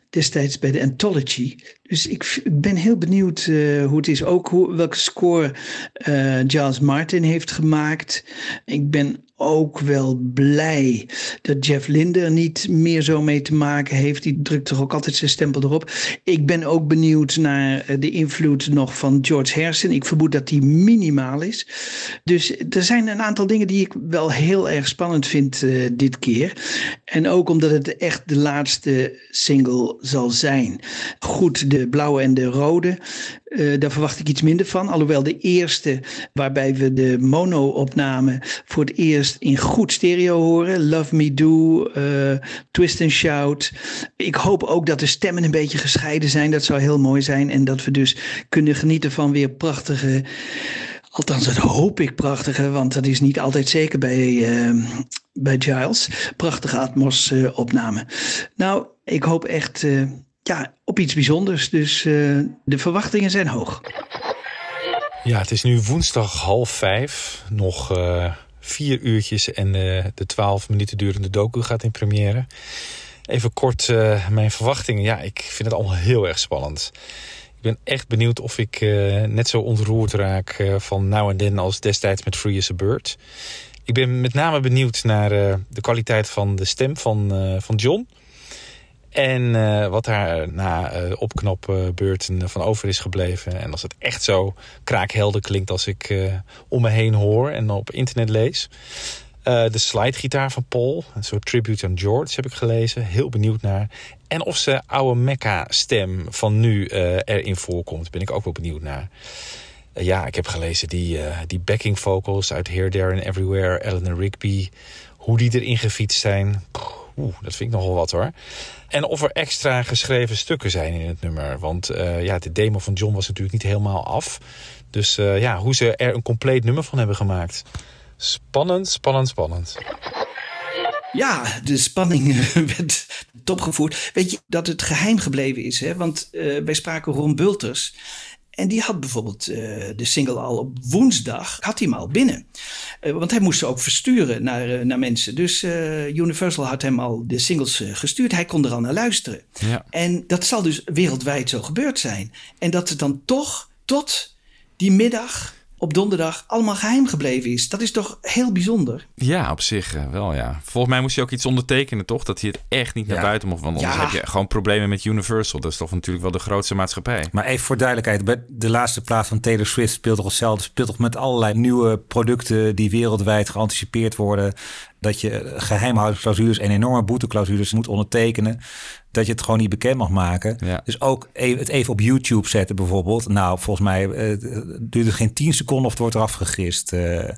destijds bij de Anthology. Dus ik ben heel benieuwd eh, hoe het is. Ook hoe, welke score eh Giles Martin heeft gemaakt. Ik ben ook wel blij dat Jeff Linde er niet meer zo mee te maken heeft. Die drukt toch ook altijd zijn stempel erop. Ik ben ook benieuwd naar eh, de invloed nog van George Harrison. Ik vermoed dat die minimaal is. Dus er zijn een aantal dingen die ik wel heel erg spannend vind dit keer. En ook omdat het echt de laatste single zal zijn. Goed, de blauwe en de rode. eh, daar verwacht ik iets minder van. Alhoewel de eerste, waarbij we de mono-opname voor het eerst in goed stereo horen. Love Me Do, eh, Twist and Shout. Ik hoop ook dat de stemmen een beetje gescheiden zijn. Dat zou heel mooi zijn. En dat we dus kunnen genieten van weer prachtige. Althans, dat hoop ik prachtige, want dat is niet altijd zeker bij, eh, bij Giles. Prachtige Atmos-opname. nou, ik hoop echt ja, op iets bijzonders. Dus eh, de verwachtingen zijn hoog. Ja, het is nu woensdag half vijf. Nog eh, vier uurtjes en eh, de twaalf minuten durende docu gaat in première. Even kort mijn verwachtingen. Ja, ik vind het allemaal heel erg spannend. Ik ben echt benieuwd of ik net zo ontroerd raak van nou en dan als destijds met Free as a Bird. Ik ben met name benieuwd naar de kwaliteit van de stem van, van John. En eh, wat daar na eh opknapbeurten van over is gebleven. En als het echt zo kraakhelder klinkt als ik eh, om me heen hoor en op internet lees. Eh, de slidegitaar van Paul, een soort tribute aan George, heb ik gelezen. Heel benieuwd naar. En of zijn oude Mecca-stem van nu eh, erin voorkomt, ben ik ook wel benieuwd naar. Eh, ja, ik heb gelezen die, eh, die backing vocals uit Here, There and Everywhere, Eleanor Rigby. Hoe die erin gefietst zijn. Oeh, dat vind ik nogal wat hoor. En of er extra geschreven stukken zijn in het nummer. Want eh, ja, de demo van John was natuurlijk niet helemaal af. Dus eh, ja, hoe ze er een compleet nummer van hebben gemaakt. Spannend, spannend, spannend. Ja, de spanning eh, werd topgevoerd. Weet je dat het geheim gebleven is? Hè? Want wij spraken Ron Bulters. En die had bijvoorbeeld eh, de single al op woensdag, had hij hem al binnen. Eh, want hij moest ze ook versturen naar, eh, naar mensen. Dus Universal had hem al de singles gestuurd. Hij kon er al naar luisteren. Ja. En dat zal dus wereldwijd zo gebeurd zijn. En dat het dan toch tot die middag op donderdag allemaal geheim gebleven is. Dat is toch heel bijzonder. Ja, op zich eh, wel, ja. Volgens mij moest hij ook iets ondertekenen, toch? Dat hij het echt niet naar Ja. buiten mocht. Want anders Ja. heb je gewoon problemen met Universal. Dat is toch natuurlijk wel de grootste maatschappij. Maar even voor duidelijkheid, bij de laatste plaat van Taylor Swift speelt toch hetzelfde. Speelt toch met allerlei nieuwe producten die wereldwijd geanticipeerd worden. Dat je geheimhoudingsclausules en enorme boeteclausules moet ondertekenen. Dat je het gewoon niet bekend mag maken. Dus ook e- het even op YouTube zetten bijvoorbeeld. Nou, volgens mij eh, duurt het geen 10 seconden of het wordt eraf gegist. Eh,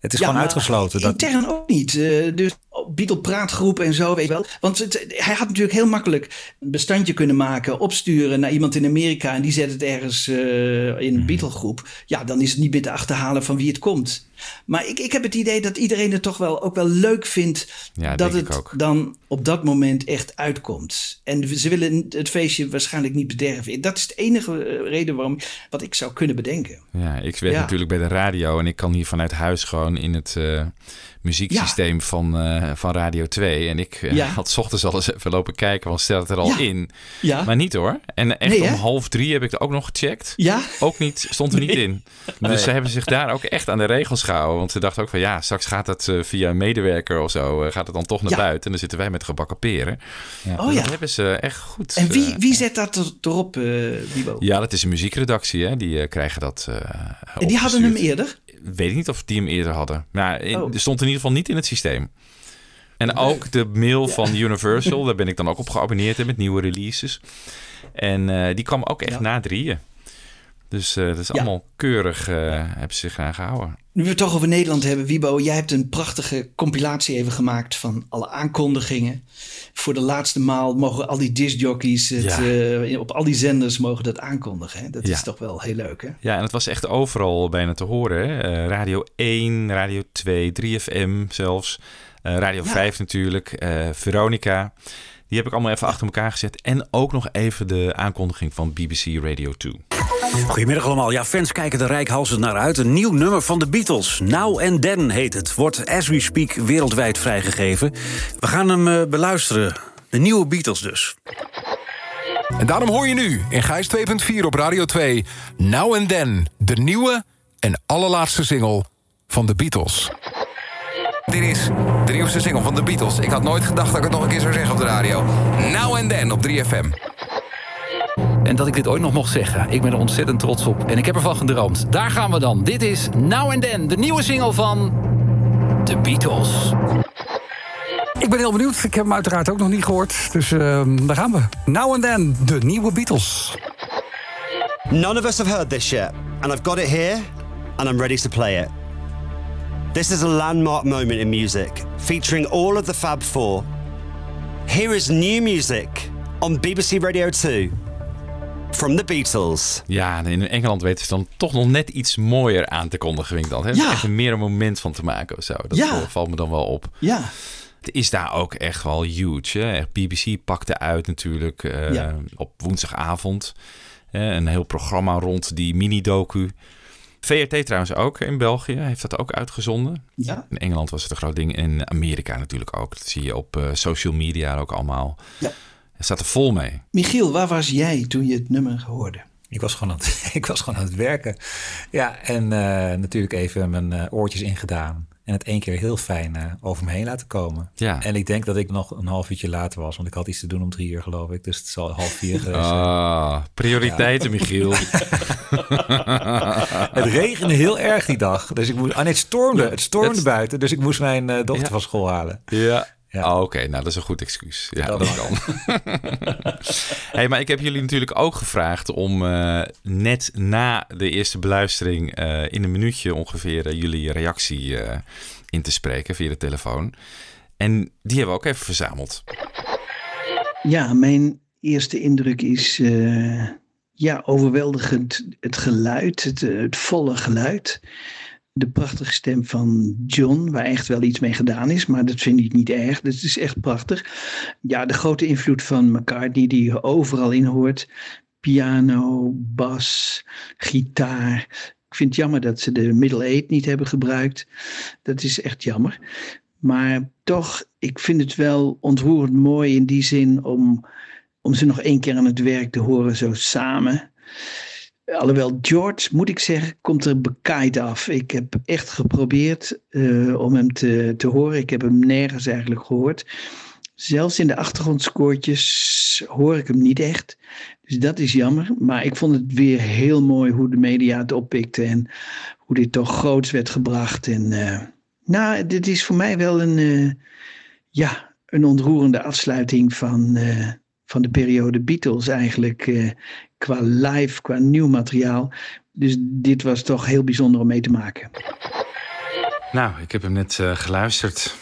het is Ja, gewoon uitgesloten. Dat, Intern ook niet. Eh, dus Beatle praatgroep en zo, weet je wel. Want het, hij had natuurlijk heel makkelijk een bestandje kunnen maken, opsturen naar iemand in Amerika en die zet het ergens eh, in een Beatle groep. Ja, dan is het niet meer te achterhalen van wie het komt. Maar ik, ik heb het idee dat iedereen het toch wel ook wel leuk vindt Ja, dat het dan op dat moment echt uitkomt. En ze willen het feestje waarschijnlijk niet bederven. Dat is de enige eh, reden waarom wat ik zou kunnen bedenken. Ja, ik werk Ja. natuurlijk bij de radio en ik kan hier vanuit huis gewoon in het eh, muzieksysteem van, eh, van Radio 2. En ik eh, Ja. had 's ochtends al eens even lopen kijken, want stel het er al Ja. in. Ja. Maar niet hoor. En echt Nee, om half drie heb ik het ook nog gecheckt. Ja? Ook niet, stond er niet in. Nee. Dus ze hebben zich daar ook echt aan de regels gehouden. Want ze dachten ook van ja, straks gaat het eh, via een medewerker of zo, gaat het dan toch naar Ja. buiten. En dan zitten wij met gebakken peren. Oh ja. Dat hebben ze echt goed. En wie, wie zet dat er- erop, Wibo? ja, dat is een muziekredactie, hè? Die krijgen dat. eh En die hadden hem eerder? Weet ik niet of die hem eerder hadden. Maar in- Oh. er stond in ieder geval niet in het systeem. En ook de mail van Universal, daar ben ik dan ook op geabonneerd hè, met nieuwe releases. En eh, die kwam ook echt na drieën. Dus eh, dat is Ja. allemaal keurig, eh, hebben ze zich aan gehouden. Nu we het toch over Nederland hebben, Wibo, jij hebt een prachtige compilatie even gemaakt van alle aankondigingen. Voor de laatste maal mogen al die discjockeys het, Ja. eh, op al die zenders mogen dat aankondigen. Hè? Dat Ja. is toch wel heel leuk, hè? Ja, en het was echt overal bijna te horen. Hè? Radio 1, Radio 2, 3FM zelfs. Radio Ja. 5 natuurlijk. Veronica. Die heb ik allemaal even achter elkaar gezet. En ook nog even de aankondiging van BBC Radio 2. Goedemiddag allemaal. Ja, fans kijken er rijkhalsend naar uit. Een nieuw nummer van de Beatles. Now and Then heet het. Wordt as we speak wereldwijd vrijgegeven. We gaan hem eh, beluisteren. De nieuwe Beatles dus. En daarom hoor je nu in Gijs 2.4 op Radio 2... Now and Then, de nieuwe en allerlaatste single van de Beatles. Dit is de nieuwste single van de Beatles. Ik had nooit gedacht dat ik het nog een keer zou zeggen op de radio. Now and Then op 3FM. En dat ik dit ooit nog mocht zeggen. Ik ben er ontzettend trots op. En ik heb ervan gedroomd. Daar gaan we dan. Dit is Now and Then, de nieuwe single van de Beatles. Ik ben heel benieuwd. Ik heb hem uiteraard ook nog niet gehoord. Dus ehm, daar gaan we. Now and Then, de nieuwe Beatles. None of us have heard this yet, and I've got it here, and I'm ready to play it. This is a landmark moment in music, featuring all of the Fab Four. Here is new music on BBC Radio 2 from the Beatles. Ja, en in Engeland weten ze dan toch nog net iets mooier aan te kondigen, vind ik dan. Hè? Ja. Echt meer een moment van te maken of zo. Dat Ja. valt me dan wel op. Ja. Het is daar ook echt wel huge. Hè? Echt, BBC pakte uit natuurlijk eh, Ja. op woensdagavond. Een heel programma rond die mini-docu. VRT trouwens ook in België heeft dat ook uitgezonden. Ja. In Engeland was het een groot ding. In Amerika natuurlijk ook. Dat zie je op eh, social media ook allemaal. Ja. Het staat er vol mee. Michiel, waar was jij toen je het nummer hoorde? Ik was gewoon aan het, ik was gewoon aan het werken. Ja, en eh, natuurlijk even mijn eh, oortjes ingedaan. En het één keer heel fijn eh, over me heen laten komen. Ja. En ik denk dat ik nog een half uurtje later was. Want ik had iets te doen om drie uur, geloof ik. Dus het zal half vier geweest zijn. Ah, prioriteiten, Ja. Michiel. het regende heel erg die dag. Dus ik moest. Ah, nee, het stormde. Het stormde Het- buiten. Dus ik moest mijn eh, dochter Ja. van school halen. Ja. Oh, Oké, nou dat is een goed excuus. Ja, dat, kan. hey, maar ik heb jullie natuurlijk ook gevraagd om eh, net na de eerste beluistering eh, in een minuutje ongeveer eh, jullie reactie eh, in te spreken via de telefoon. En die hebben we ook even verzameld. Ja, mijn eerste indruk is eh, ja, overweldigend het geluid, het, het volle geluid. De prachtige stem van John, waar echt wel iets mee gedaan is, maar dat vind ik niet erg. Dat is echt prachtig. Ja, de grote invloed van McCartney die je overal in hoort. Piano, bas, gitaar. Ik vind het jammer dat ze de Middle niet hebben gebruikt. Dat is echt jammer. Maar toch, ik vind het wel ontroerend mooi in die zin om, om ze nog één keer aan het werk te horen, zo samen. Alhoewel George, moet ik zeggen, komt er bekaaid af. Ik heb echt geprobeerd eh, om hem te, te horen. Ik heb hem nergens eigenlijk gehoord. Zelfs in de achtergrondscoortjes hoor ik hem niet echt. Dus dat is jammer. Maar ik vond het weer heel mooi hoe de media het oppikte. En hoe dit toch groots werd gebracht. En eh, nou, dit is voor mij wel een, eh, ja, een ontroerende afsluiting van, van de periode Beatles eigenlijk. Qua live, qua nieuw materiaal. Dus dit was toch heel bijzonder om mee te maken. Nou, ik heb hem net eh, geluisterd.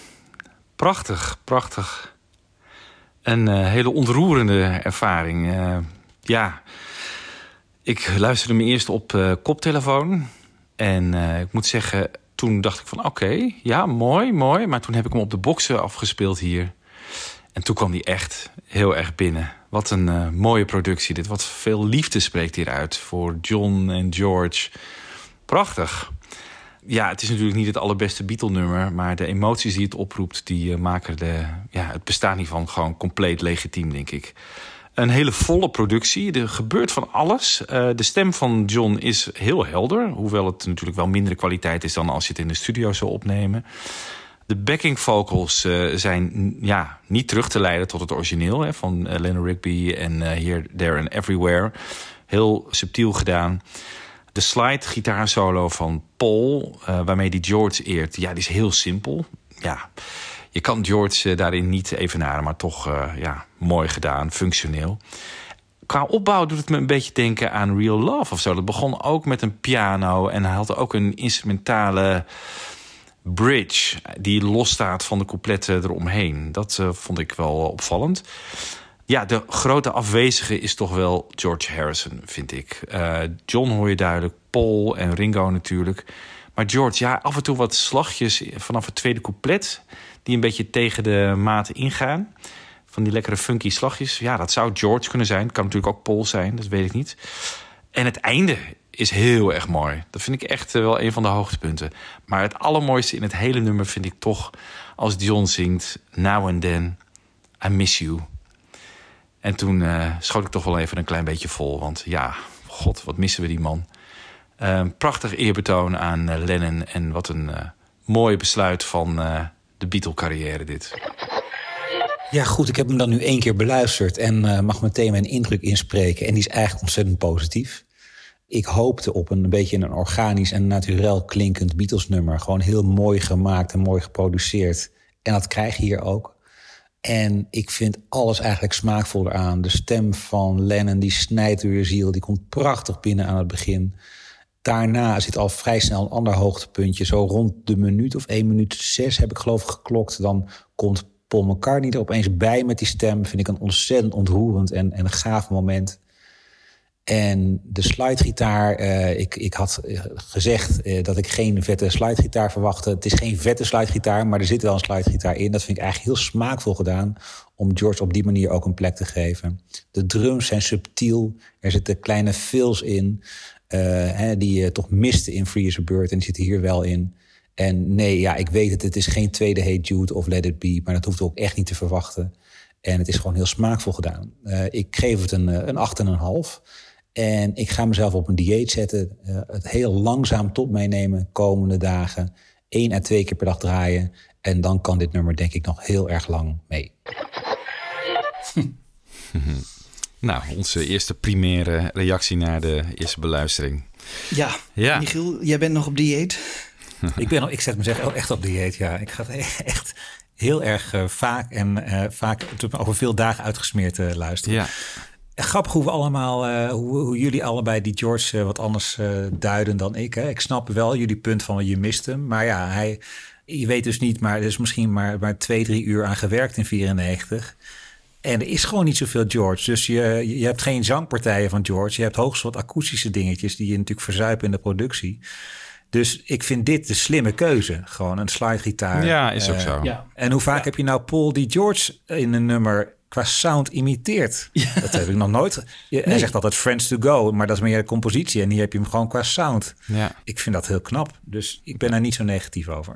Prachtig, prachtig. Een eh, hele ontroerende ervaring. Eh, ja, ik luisterde me eerst op koptelefoon. En ik moet zeggen, toen dacht ik van oké, ja, mooi, mooi. Maar toen heb ik hem op de boxen afgespeeld hier. En toen kwam hij echt heel erg binnen. Wat een eh, mooie productie dit. Wat veel liefde spreekt hieruit voor John en George. Prachtig. Ja, het is natuurlijk niet het allerbeste Beatle-nummer... maar de emoties die het oproept... die eh, maken de, ja, het bestaan hiervan gewoon compleet legitiem, denk ik. Een hele volle productie. Er gebeurt van alles. Eh, de stem van John is heel helder. Hoewel het natuurlijk wel mindere kwaliteit is... dan als je het in de studio zou opnemen. De backing vocals eh, zijn ja, niet terug te leiden tot het origineel... Hè, van uh, Lena Rigby en eh, Here, There and Everywhere. Heel subtiel gedaan. De slide gitaarsolo van Paul, uh, waarmee die George eert... ja, die is heel simpel. Ja, je kan George uh, daarin niet evenaren, maar toch uh, ja, mooi gedaan, functioneel. Qua opbouw doet het me een beetje denken aan Real Love of zo. Dat begon ook met een piano en hij had ook een instrumentale bridge... die losstaat van de coupletten eromheen. Dat uh, vond ik wel opvallend. Ja, de grote afwezige is toch wel George Harrison, vind ik. Uh, John hoor je duidelijk, Paul en Ringo natuurlijk. Maar George, ja, af en toe wat slagjes vanaf het tweede couplet... die een beetje tegen de maat ingaan. Van die lekkere funky slagjes. Ja, dat zou George kunnen zijn. Kan natuurlijk ook Paul zijn, dat weet ik niet. En het einde is heel erg mooi. Dat vind ik echt wel een van de hoogtepunten. Maar het allermooiste in het hele nummer vind ik toch... als John zingt Now and Then, I Miss You... En toen eh, schoot ik toch wel even een klein beetje vol. Want ja, god, wat missen we die man. Eh, prachtig eerbetoon aan eh, Lennon. En wat een eh mooi besluit van eh, de Beatle-carrière dit. Ja, goed, ik heb hem dan nu één keer beluisterd en eh, mag meteen mijn indruk inspreken. En die is eigenlijk ontzettend positief. Ik hoopte op een, beetje een organisch en naturel klinkend Beatles-nummer. Gewoon heel mooi gemaakt en mooi geproduceerd. En dat krijg je hier ook. En ik vind alles eigenlijk smaakvol eraan. De stem van Lennon, die snijdt door je ziel. Die komt prachtig binnen aan het begin. Daarna zit al vrij snel een ander hoogtepuntje. Zo rond de minuut of 1 minuut 6 heb ik geloof ik geklokt. Dan komt Paul McCartney er opeens bij met die stem. Vind ik een ontzettend ontroerend en, en gaaf moment. En de slidegitaar, eh, ik, ik had eh, gezegd eh, dat ik geen vette slidegitaar verwachtte. Het is geen vette slidegitaar, maar er zit wel een slidegitaar in. Dat vind ik eigenlijk heel smaakvol gedaan om George op die manier ook een plek te geven. De drums zijn subtiel, er zitten kleine fills in hè, die je toch miste in Free as a Bird en die zitten hier wel in. En nee, ja, ik weet het, het is geen tweede Hey Jude of Let It Be, maar dat hoeft ook echt niet te verwachten. En het is gewoon heel smaakvol gedaan. Ik geef het een, een 8,5. En ik ga mezelf op een dieet zetten. eh, het heel langzaam tot meenemen komende dagen. Eén à twee keer per dag draaien. En dan kan dit nummer denk ik nog heel erg lang mee. Nou, onze eerste primaire reactie naar de eerste beluistering. Ja, Ja. Michiel, jij bent nog op dieet. ik, ben, ik zet mezelf echt op dieet, ja. Ik ga het echt heel erg eh, vaak en eh, vaak over veel dagen uitgesmeerd eh, luisteren. Ja. Grappig hoe we allemaal, eh, hoe, hoe jullie allebei die George eh, wat anders eh, duiden dan ik. Hè. Ik snap wel jullie punt van je mist hem. Maar ja, hij, je weet dus niet, maar er is misschien maar, maar twee, drie uur aan gewerkt in 94. En er is gewoon niet zoveel George. Dus je, je hebt geen zangpartijen van George. Je hebt hoogst wat akoestische dingetjes die je natuurlijk verzuipen in de productie. Dus ik vind dit de slimme keuze. Gewoon een slidegitaar. Ja, is ook zo. Ja. En hoe vaak heb je nou Paul die George in een nummer qua sound imiteert? Dat heb ik nog nooit. Je, Hij zegt altijd Friends to Go, maar dat is meer de compositie. En hier heb je hem gewoon qua sound. Ja. Ik vind dat heel knap. Dus ik ben daar niet zo negatief over.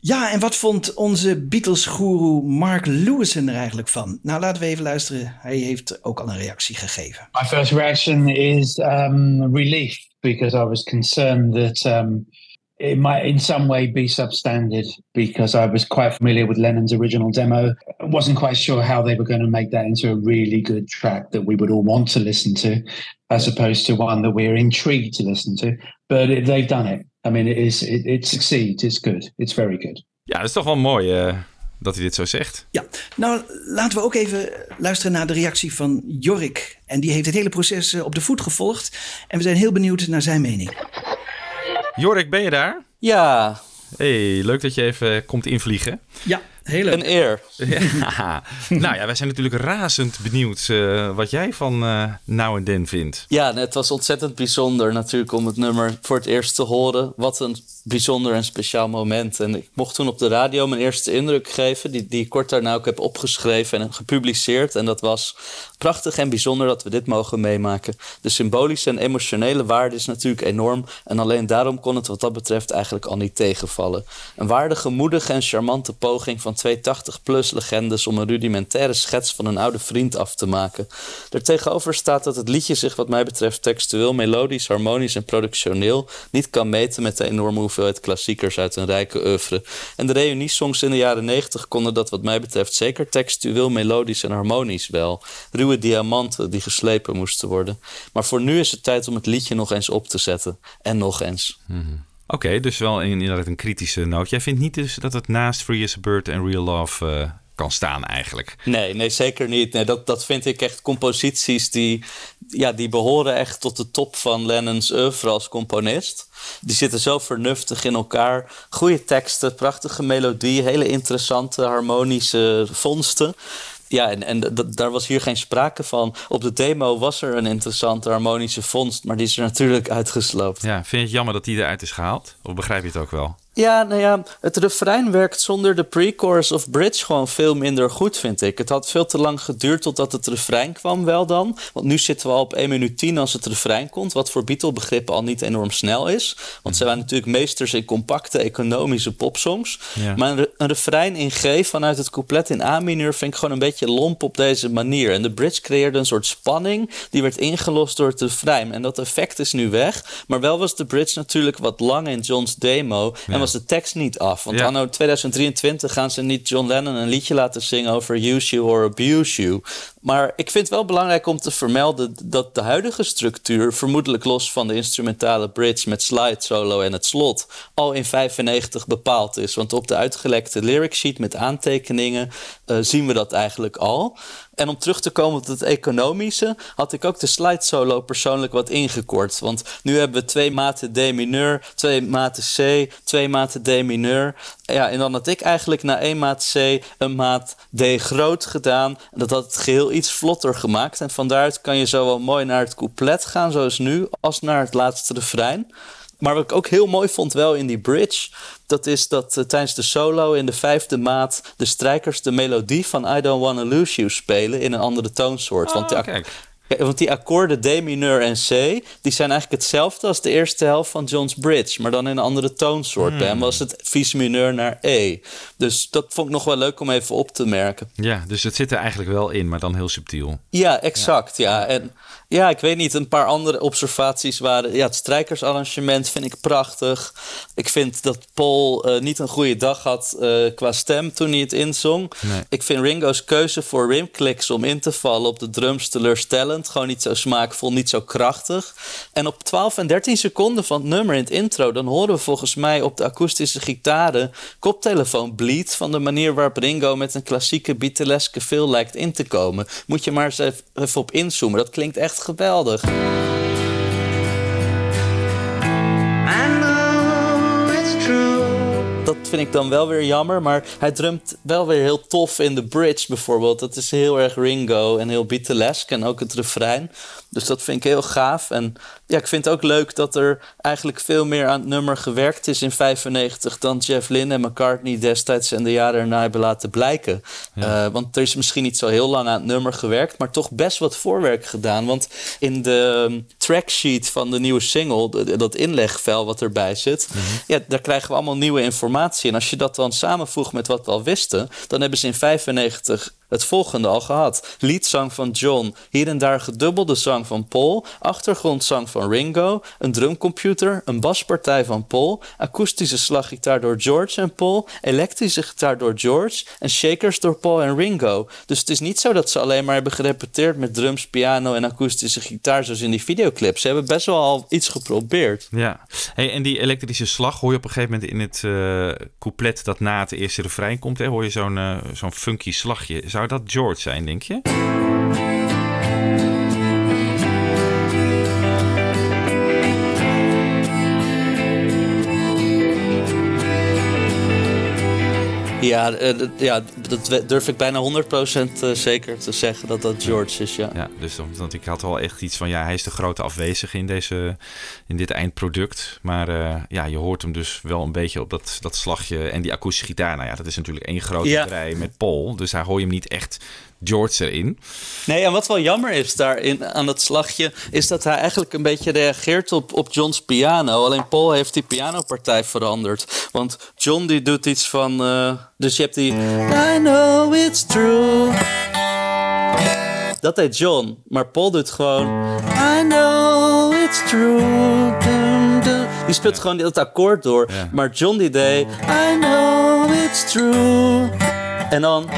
Ja, en wat vond onze Beatles-goeroe Mark Lewison er eigenlijk van? Nou, laten we even luisteren. Hij heeft ook al een reactie gegeven. My first reaction is um, relief because I was concerned that um, it might in some way be substandard because I was quite familiar with Lennon's original demo. I wasn't quite sure how they were going to make that into a really good track that we would all want to listen to, as opposed to one that we're intrigued to listen to. But it, they've done it. I mean, it is it, it succeeds. It's good. It's very good. Ja, dat is toch wel mooi eh, dat hij dit zo zegt. Ja, nou laten we ook even luisteren naar de reactie van Jorik. En die heeft het hele proces eh, op de voet gevolgd. En we zijn heel benieuwd naar zijn mening. Jorik, ben je daar? Ja. Hey, leuk dat je even komt invliegen. Ja, heel leuk. Een eer. Ja. nou ja, wij zijn natuurlijk razend benieuwd eh, wat jij van eh Now and Then vindt. Ja, en het was ontzettend bijzonder natuurlijk om het nummer voor het eerst te horen. Wat een bijzonder en speciaal moment. En ik mocht toen op de radio mijn eerste indruk geven, die, die ik kort daarna ook heb opgeschreven en gepubliceerd. En dat was prachtig en bijzonder dat we dit mogen meemaken. De symbolische en emotionele waarde is natuurlijk enorm. En alleen daarom kon het wat dat betreft eigenlijk al niet tegenvallen. Een waardige, moedige en charmante poging van twee 80-plus legendes om een rudimentaire schets van een oude vriend af te maken. Daartegenover staat dat het liedje zich wat mij betreft textueel, melodisch, harmonisch en productioneel niet kan meten met de enorme hoeveelheid klassiekers uit een rijke oeuvre. En de reuniesongs in de jaren 90 konden dat wat mij betreft zeker textueel, melodisch en harmonisch wel. Ruwe diamanten die geslepen moesten worden. Maar voor nu is het tijd om het liedje nog eens op te zetten. En nog eens. Oké, dus wel in- inderdaad een kritische noot. Jij vindt niet dus dat het naast Free as a Bird en Real Love eh, kan staan eigenlijk? Nee, nee, zeker niet. Nee, dat, dat vind ik echt composities die, ja, die behoren echt tot de top van Lennon's oeuvre als componist. Die zitten zo vernuftig in elkaar. Goede teksten, prachtige melodie, hele interessante harmonische vondsten. Ja, en, en daar was hier geen sprake van. Op de demo was er een interessante harmonische vondst, maar die is er natuurlijk uitgesloopt. Ja, vind je het jammer dat die eruit is gehaald? Of begrijp je het ook wel? Ja, nou ja, het refrein werkt zonder de pre-chorus of bridge gewoon veel minder goed, vind ik. Het had veel te lang geduurd totdat het refrein kwam wel dan. Want nu zitten we al op 1 minuut 10 als het refrein komt, wat voor Beatle-begrippen al niet enorm snel is. Want ze waren natuurlijk meesters in compacte, economische popsongs. Ja. Maar een, re- een refrein in G vanuit het couplet in A-mineur vind ik gewoon een beetje lomp op deze manier. En de bridge creëerde een soort spanning die werd ingelost door het refrein. En dat effect is nu weg. Maar wel was de bridge natuurlijk wat lang in John's demo en. Was de tekst niet af. Want anno 2023 gaan ze niet John Lennon een liedje laten zingen over use you or abuse you. Maar ik vind het wel belangrijk om te vermelden dat de huidige structuur, vermoedelijk los van de instrumentale bridge met slide solo en het slot, al in 95 bepaald is. Want op de uitgelekte lyric sheet met aantekeningen eh, zien we dat eigenlijk al. En om terug te komen op het economische, had ik ook de slide solo persoonlijk wat ingekort. Want nu hebben we twee maten D mineur, twee maten C, twee maten D mineur. Ja, en dan had ik eigenlijk na één maat C een maat D groot gedaan. En dat had het geheel iets vlotter gemaakt. En van daaruit kan je zo wel mooi naar het couplet gaan, zoals nu, als naar het laatste refrein. Maar wat ik ook heel mooi vond wel in die bridge, dat is dat eh, tijdens de solo in de vijfde maat de strijkers de melodie van I Don't Wanna Lose You spelen in een andere toonsoort. want, die ak- Ja, want die akkoorden D mineur en C, die zijn eigenlijk hetzelfde als de eerste helft van John's Bridge, maar dan in een andere toonsoort. Hmm. Bij hem was het vies mineur naar E. Dus dat vond ik nog wel leuk om even op te merken. Ja, dus het zit er eigenlijk wel in, maar dan heel subtiel. Ja, exact. Ja. En ja, ik weet niet, een paar andere observaties waren... Ja, het strijkersarrangement vind ik prachtig. Ik vind dat Paul eh, niet een goede dag had eh, qua stem toen hij het inzong. Nee. Ik vind Ringo's keuze voor rimclicks om in te vallen op de drums teleurstellend. Gewoon niet zo smaakvol, niet zo krachtig. En op 12 en 13 seconden van het nummer in het intro... dan horen we volgens mij op de akoestische gitaren... koptelefoon bleed van de manier waarop Ringo... met een klassieke Beatleske feel lijkt in te komen. Moet je maar eens even, even op inzoomen. Dat klinkt echt geweldig. Dat vind ik dan wel weer jammer, maar hij drumt wel weer heel tof in de bridge bijvoorbeeld. Dat is heel erg Ringo en heel Beatlesk en ook het refrein. Dus dat vind ik heel gaaf. En ja, ik vind het ook leuk dat er eigenlijk veel meer aan het nummer gewerkt is in 95 dan Jeff Lynne en McCartney destijds en de jaren erna hebben laten blijken. Ja. Eh, want er is misschien niet zo heel lang aan het nummer gewerkt, maar toch best wat voorwerk gedaan. Want in de um, tracksheet van de nieuwe single, de- dat inlegvel wat erbij zit, ja, daar krijgen we allemaal nieuwe informatie. En als je dat dan samenvoegt met wat we al wisten, dan hebben ze in 95 het volgende al gehad. Liedzang van John, hier en daar gedubbelde zang van Paul, achtergrondzang van Ringo, een drumcomputer, een baspartij van Paul, akoestische slaggitaar door George en Paul, elektrische gitaar door George en shakers door Paul en Ringo. Dus het is niet zo dat ze alleen maar hebben gerepeteerd met drums, piano en akoestische gitaar zoals in die videoclip. Ze hebben best wel al iets geprobeerd. Ja, hey, en die elektrische slag hoor je op een gegeven moment in het eh, couplet dat na het eerste refrein komt. Hè, hoor je zo'n eh, zo'n funky slagje. Zou dat George zijn, denk je? Ja, eh, dat- ja, dat durf ik bijna 100% eh, zeker te zeggen dat dat George is, ja. Ja, dus want ik had wel echt iets van, ja, hij is de grote afwezige in, deze, in dit eindproduct. Maar eh, ja, je hoort hem dus wel een beetje op dat, dat slagje en die akoestische gitaar. Nou ja, dat is natuurlijk één grote Ja. rij met Paul. Dus daar hoor je hem niet echt George erin. Nee, en wat wel jammer is daarin aan dat slagje, is dat hij eigenlijk een beetje reageert op, op John's piano. Alleen Paul heeft die pianopartij veranderd. Want John die doet iets van. eh, dus je hebt die. I know it's true. Dat deed John, maar Paul doet gewoon. I know it's true. Dum, dum. Die speelt gewoon dat akkoord door. Maar John die deed. I know it's true. En dan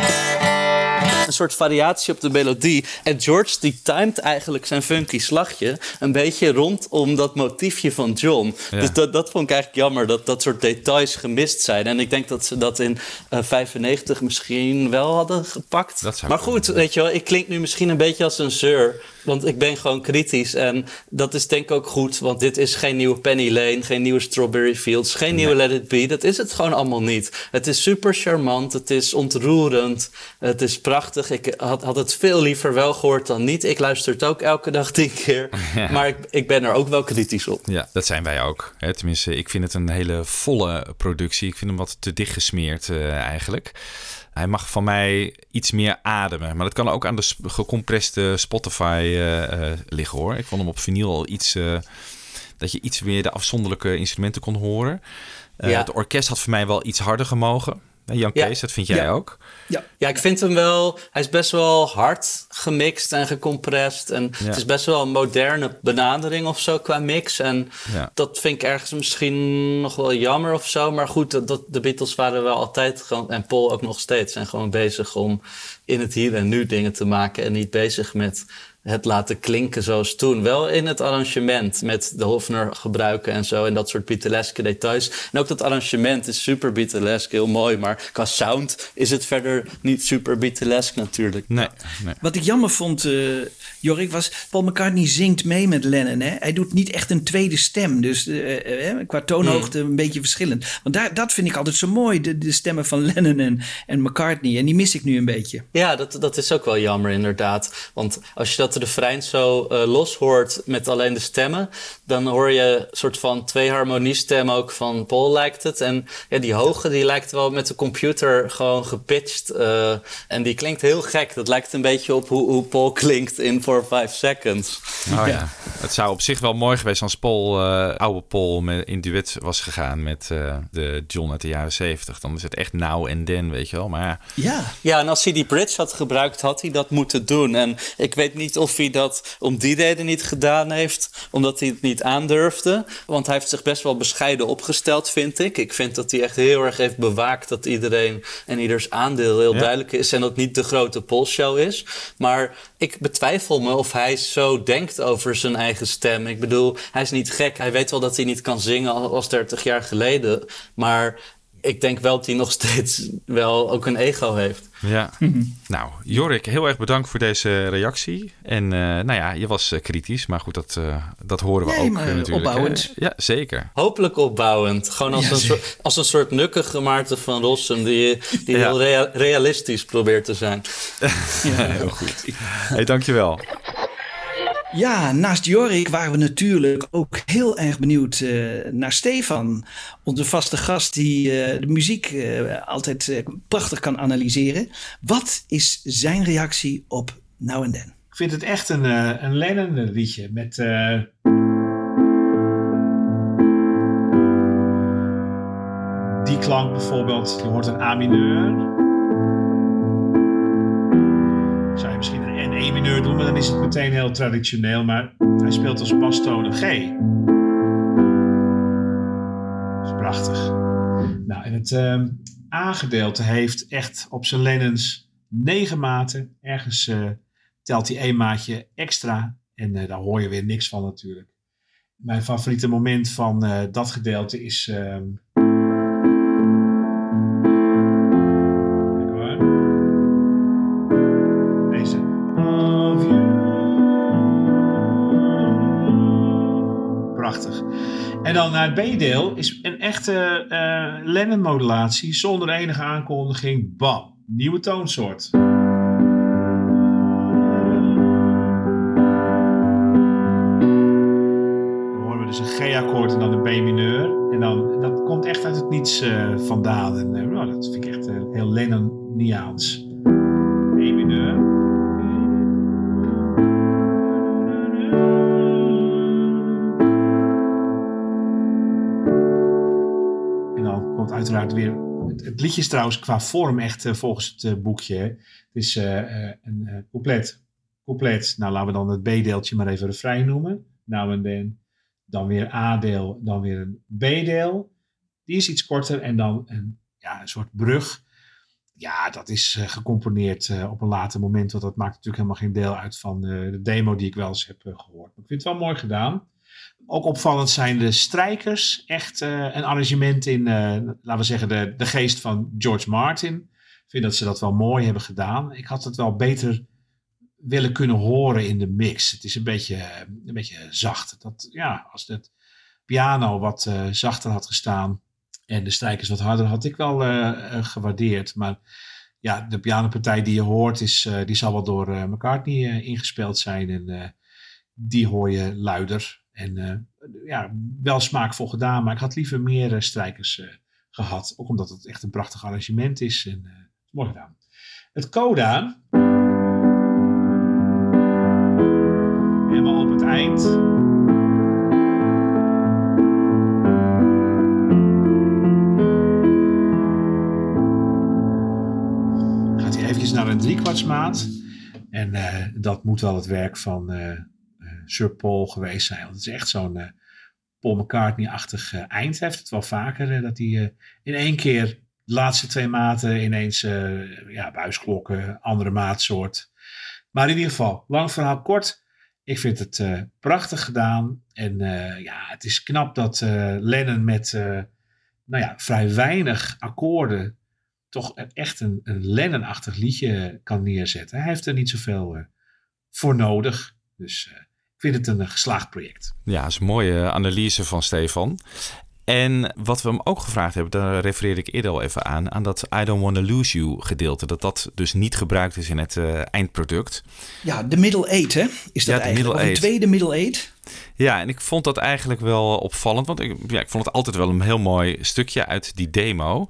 een soort variatie op de melodie. En George die timed eigenlijk zijn funky slagje een beetje rondom dat motiefje van John. Ja. Dus dat, dat vond ik eigenlijk jammer, dat dat soort details gemist zijn. En ik denk dat ze dat in eh 95 misschien wel hadden gepakt. maar goed, weet je wel, ik klink nu misschien een beetje als een zeur. Want ik ben gewoon kritisch. En dat is denk ik ook goed. Want dit is geen nieuwe Penny Lane, geen nieuwe Strawberry Fields, geen nieuwe Let It Be. Dat is het gewoon allemaal niet. Het is super charmant, het is ontroerend, het is prachtig. Ik had, had het veel liever wel gehoord dan niet. Ik luister het ook elke dag tien keer. Ja. Maar ik, ik ben er ook wel kritisch op. Ja, dat zijn wij ook. Hè. Tenminste, ik vind het een hele volle productie. Ik vind hem wat te dicht gesmeerd eh, eigenlijk. Hij mag van mij iets meer ademen. Maar dat kan ook aan de gecompreste Spotify eh, eh, liggen hoor. Ik vond hem op vinyl al iets... eh, dat je iets meer de afzonderlijke instrumenten kon horen. Eh, Ja. Het orkest had voor mij wel iets harder gemogen. Jan Ja. Kees, dat vind jij Ja. ook? Ja. ja, ik vind hem wel... Hij is best wel hard gemixt en gecompressed. En Ja. het is best wel een moderne benadering of zo qua mix. En dat vind ik ergens misschien nog wel jammer of zo. Maar goed, dat, dat, de Beatles waren wel altijd gewoon... En Paul ook nog steeds. zijn gewoon bezig om in het hier en nu dingen te maken. En niet bezig met het laten klinken zoals toen. Wel in het arrangement met de Hofner gebruiken en zo. En dat soort Beatleske details. En ook dat arrangement is super Beatlesk, heel mooi. Maar qua sound is het verder niet super Beatlesk natuurlijk. Nee, nee. Wat ik jammer vond, eh Jorik, was Paul McCartney zingt mee met Lennon. Hè? Hij doet niet echt een tweede stem. Dus eh, eh, qua toonhoogte een beetje verschillend. Want daar, dat vind ik altijd zo mooi, de, de stemmen van Lennon en, en McCartney. En die mis ik nu een beetje. Ja, dat, dat is ook wel jammer inderdaad. Want als je dat refrein zo eh, los hoort met alleen de stemmen... dan hoor je een soort van twee harmoniestemmen ook van Paul lijkt het. En ja, die hoge die lijkt wel met de computer gewoon gepitcht. eh, en die klinkt heel gek. Dat lijkt een beetje op hoe, hoe Paul klinkt in 4 5 Seconds. Oh ja. Het zou op zich wel mooi geweest als Paul, eh, oude Paul, met, in duet was gegaan met eh, de John uit de jaren 70. Dan is het echt now en then, weet je wel. Maar ja, Ja. Ja, en als hij die bridge had gebruikt, had hij dat moeten doen. En ik weet niet of hij dat om die reden niet gedaan heeft, omdat hij het niet aandurfde. Want hij heeft zich best wel bescheiden opgesteld, vind ik. Ik vind dat hij echt heel erg heeft bewaakt dat iedereen en ieders aandeel heel Ja. duidelijk is. En dat het niet de grote polshow is. Maar ik betwijfel me of hij zo denkt over zijn eigen stem. Ik bedoel, hij is niet gek. Hij weet wel dat hij niet kan zingen al- als 30 jaar geleden. Maar ik denk wel dat hij nog steeds wel ook een ego heeft. ja. nou, Jorik, heel erg bedankt voor deze reactie. En eh, nou ja, je was eh, kritisch, maar goed, dat, eh, dat horen we Nee, ook maar natuurlijk. opbouwend. hè. ja, zeker. Hopelijk opbouwend. Gewoon als, Ja, een, soort, als een soort nukkige Maarten van Rossum... die, die Ja. heel rea- realistisch probeert te zijn. heel goed. Hey, dankjewel. Ja, naast Jorik waren we natuurlijk ook heel erg benieuwd eh, naar Stefan. Onze vaste gast die eh, de muziek eh, altijd prachtig kan analyseren. Wat is zijn reactie op Now and Then? Ik vind het echt een, een Lennon liedje met... die klank bijvoorbeeld, je hoort een A mineur. Doen, maar dan is het meteen heel traditioneel. Maar hij speelt als bastoon G. Dat is prachtig. Nou, en het ehm, A-gedeelte heeft echt op zijn Lennons negen maten. Ergens eh, telt hij één maatje extra. En eh, daar hoor je weer niks van natuurlijk. Mijn favoriete moment van eh, dat gedeelte is... ehm, En dan naar het B-deel is een echte eh Lennon-modulatie zonder enige aankondiging. Bam, nieuwe toonsoort. Dan horen we dus een G-akkoord en dan een B-mineur. En dan, dat komt echt uit het niets eh, vandaan. En nou, dat vind ik echt eh, heel Lennon-niaans. Weer. Het, liedje is trouwens qua vorm echt eh, volgens het eh, boekje. Het is eh, een couplet. Couplet. Nou, laten we dan het B-deeltje maar even refrein noemen. Nou en dan. Dan weer A-deel, dan weer een B-deel. Die is iets korter. En dan een, ja, een soort brug. Ja, dat is gecomponeerd op een later moment. Want dat maakt natuurlijk helemaal geen deel uit van de demo die ik wel eens heb eh, gehoord. Maar ik vind het wel mooi gedaan. Ook opvallend zijn de strijkers. Echt eh, een arrangement in, eh, laten we zeggen, de, de geest van George Martin. Ik vind dat ze dat wel mooi hebben gedaan. Ik had het wel beter willen kunnen horen in de mix. Het is een beetje, een beetje zacht. Dat, ja, als het piano wat eh, zachter had gestaan en de strijkers wat harder, had ik wel gewaardeerd. Maar ja, de pianopartij die je hoort, is, die zal wel door McCartney ingespeeld zijn. En die hoor je luider. En eh, ja, wel smaakvol gedaan, maar ik had liever meer eh, strijkers eh, gehad. Ook omdat het echt een prachtig arrangement is. En, mooi gedaan. Het coda. Helemaal op het eind. gaat hij eventjes naar een driekwartsmaat. En dat moet wel het werk van Sir Paul geweest zijn. Want het is echt zo'n eh, Paul McCartney-achtig eh, eind. Heeft het wel vaker, eh, dat hij in één keer de laatste twee maten ineens ja, buisklokken, andere maatsoort. Maar in ieder geval, lang verhaal kort. Ik vind het prachtig gedaan. En ja, het is knap dat Lennon met nou ja, vrij weinig akkoorden toch echt een, een Lennon-achtig liedje kan neerzetten. Hij heeft er niet zoveel voor nodig. Dus vind het een geslaagd project. Ja, dat is een mooie analyse van Stefan. En wat we hem ook gevraagd hebben, daar refereerde ik eerder al even aan, aan dat I Don't Wanna Lose You gedeelte. Dat dat dus niet gebruikt is in het eh, eindproduct. Ja, de middle eight, hè? Is dat Ja, eigenlijk? middle Of een tweede middle eight? Ja, en ik vond dat eigenlijk wel opvallend, want ik, ja, ik vond het altijd wel een heel mooi stukje uit die demo.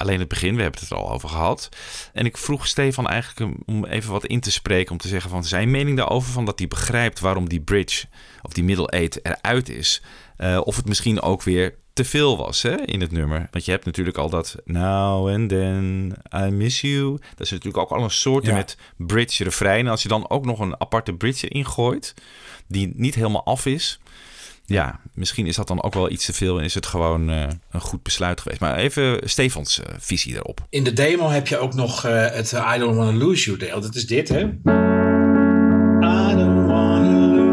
Alleen het begin, we hebben het er al over gehad. En ik vroeg Stefan eigenlijk om- even wat in te spreken, om te zeggen van zijn mening daarover, van dat hij begrijpt waarom die bridge of die middle eight eruit is. Eh, of het misschien ook weer te veel was hè, in het nummer. Want je hebt natuurlijk al dat Now and then I miss you. Dat is natuurlijk ook al een soort Ja. met bridge refrein. En als je dan ook nog een aparte bridge ingooit, die niet helemaal af is. Ja, misschien is dat dan ook wel iets te veel en is het gewoon eh, een goed besluit geweest. Maar even Stefans eh, visie daarop. In de demo heb je ook nog eh, het I Don't Wanna Lose You deel. Dat is dit, hè? I don't wanna lose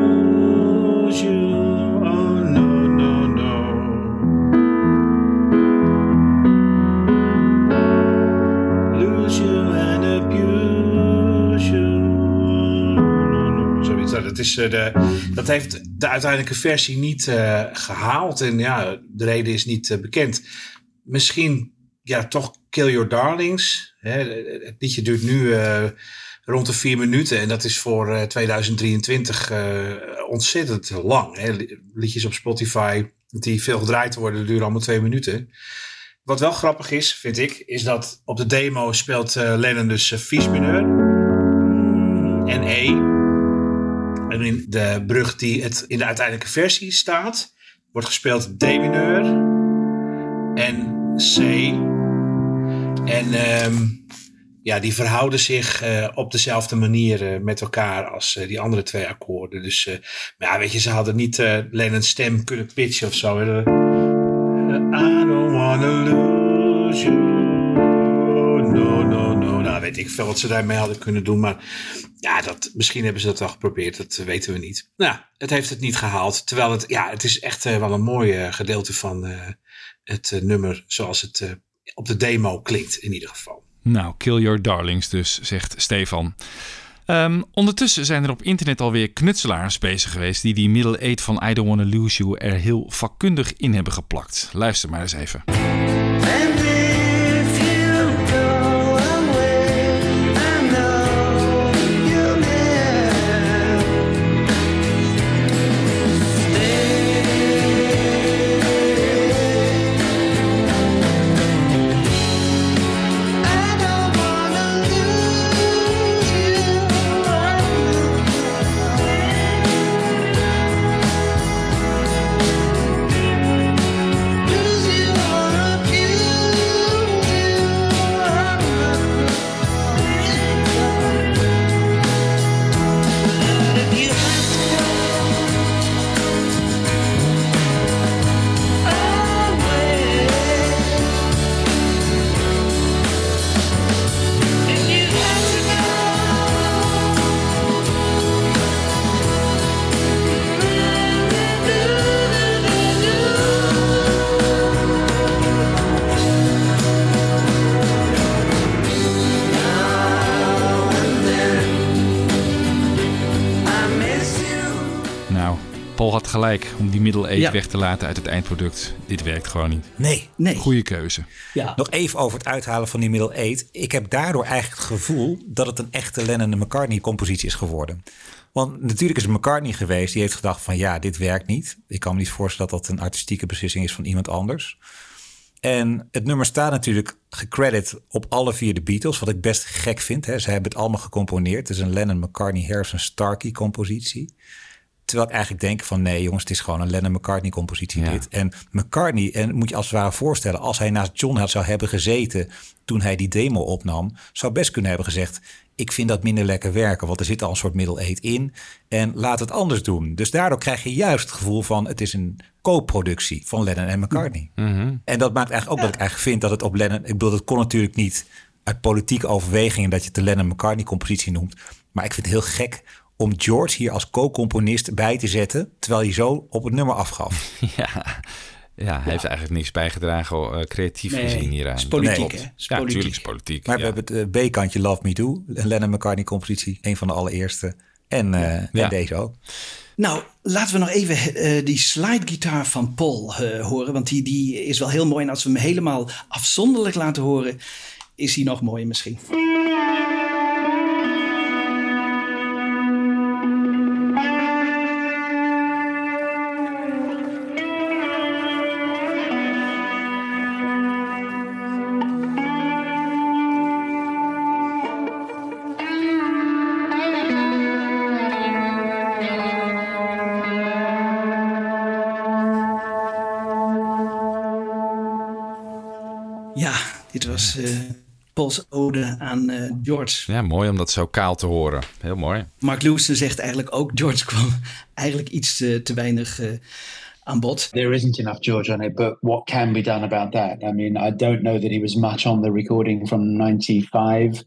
Dat, eh, de, dat heeft de uiteindelijke versie niet eh, gehaald. En ja, de reden is niet eh, bekend. Misschien ja, toch Kill Your Darlings. Hè, het liedje duurt nu rond de vier minuten. En dat is voor eh, 2023 eh, ontzettend lang. Hè. Liedjes op Spotify die veel gedraaid worden, duren allemaal twee minuten. Wat wel grappig is, vind ik, is dat op de demo speelt Lennon dus Vies mineur en E. En in de brug die het in de uiteindelijke versie staat, wordt gespeeld D mineur en C. En ehm, ja, die verhouden zich eh, op dezelfde manier eh, met elkaar als eh, die andere twee akkoorden. Dus maar ja, weet je, ze hadden niet eh Lennon's stem kunnen pitchen of zo. I don't wanna lose you. Weet ik veel wat ze daarmee hadden kunnen doen. Maar ja, dat, misschien hebben ze dat wel geprobeerd. Dat weten we niet. Nou, het heeft het niet gehaald. Terwijl het, ja, het is echt eh, wel een mooi eh, gedeelte van eh, het nummer zoals het op de demo klinkt in ieder geval. Nou, kill your darlings dus, zegt Stefan. Ehm, ondertussen zijn er op internet alweer knutselaars bezig geweest... die die middle eight van I Don't Wanna Lose You er heel vakkundig in hebben geplakt. Luister maar eens even. Gelijk om die middle eight Ja. weg te laten uit het eindproduct. Dit werkt gewoon niet. Nee. nee. Goeie keuze. Ja. Nog even over het uithalen van die middle eight. Ik heb daardoor eigenlijk het gevoel dat het een echte Lennon en McCartney compositie is geworden. Want natuurlijk is het McCartney geweest die heeft gedacht van ja, dit werkt niet. Ik kan me niet voorstellen dat dat een artistieke beslissing is van iemand anders. En het nummer staat natuurlijk gecredit op alle vier de Beatles, wat ik best gek vind. Hè. Ze hebben het allemaal gecomponeerd. Het is een Lennon, McCartney, Harrison, Starkey compositie. Terwijl ik eigenlijk denk van nee jongens, het is gewoon een Lennon-McCartney compositie dit. En McCartney, en moet je als het ware voorstellen, als hij naast John had zou hebben gezeten toen hij die demo opnam, zou best kunnen hebben gezegd, ik vind dat minder lekker werken, want er zit al een soort middle eight in en laat het anders doen. Dus daardoor krijg je juist het gevoel van het is een co-productie van Lennon en McCartney. En dat maakt eigenlijk ook dat ik eigenlijk vind dat het op Lennon, ik bedoel, het kon natuurlijk niet uit politieke overwegingen dat je het de Lennon-McCartney compositie noemt, maar ik vind het heel gek om George hier als co-componist bij te zetten, terwijl hij zo op het nummer afgaf. Ja, ja hij heeft eigenlijk niks bijgedragen eh, creatief Nee, gezien hieraan. is politiek, hè? Is ja, politiek. natuurlijk is politiek. Maar ja. we hebben het eh, B-kantje Love Me Do, een Lennon McCartney compositie, een van de allereerste. En, eh, en Ja. deze ook. Nou, laten we nog even eh, die slidegitaar van Paul eh, horen. Want die, die is wel heel mooi. En als we hem helemaal afzonderlijk laten horen, is hij nog mooier misschien. Was eh Paul's ode aan eh, George. Ja, mooi om dat zo kaal te horen. Heel mooi. Mark Lewison zegt eigenlijk ook... George kwam eigenlijk iets eh, te weinig eh, aan bod. There isn't enough George on it, but what can be done about that? I mean, I don't know that he was much on the recording from 95.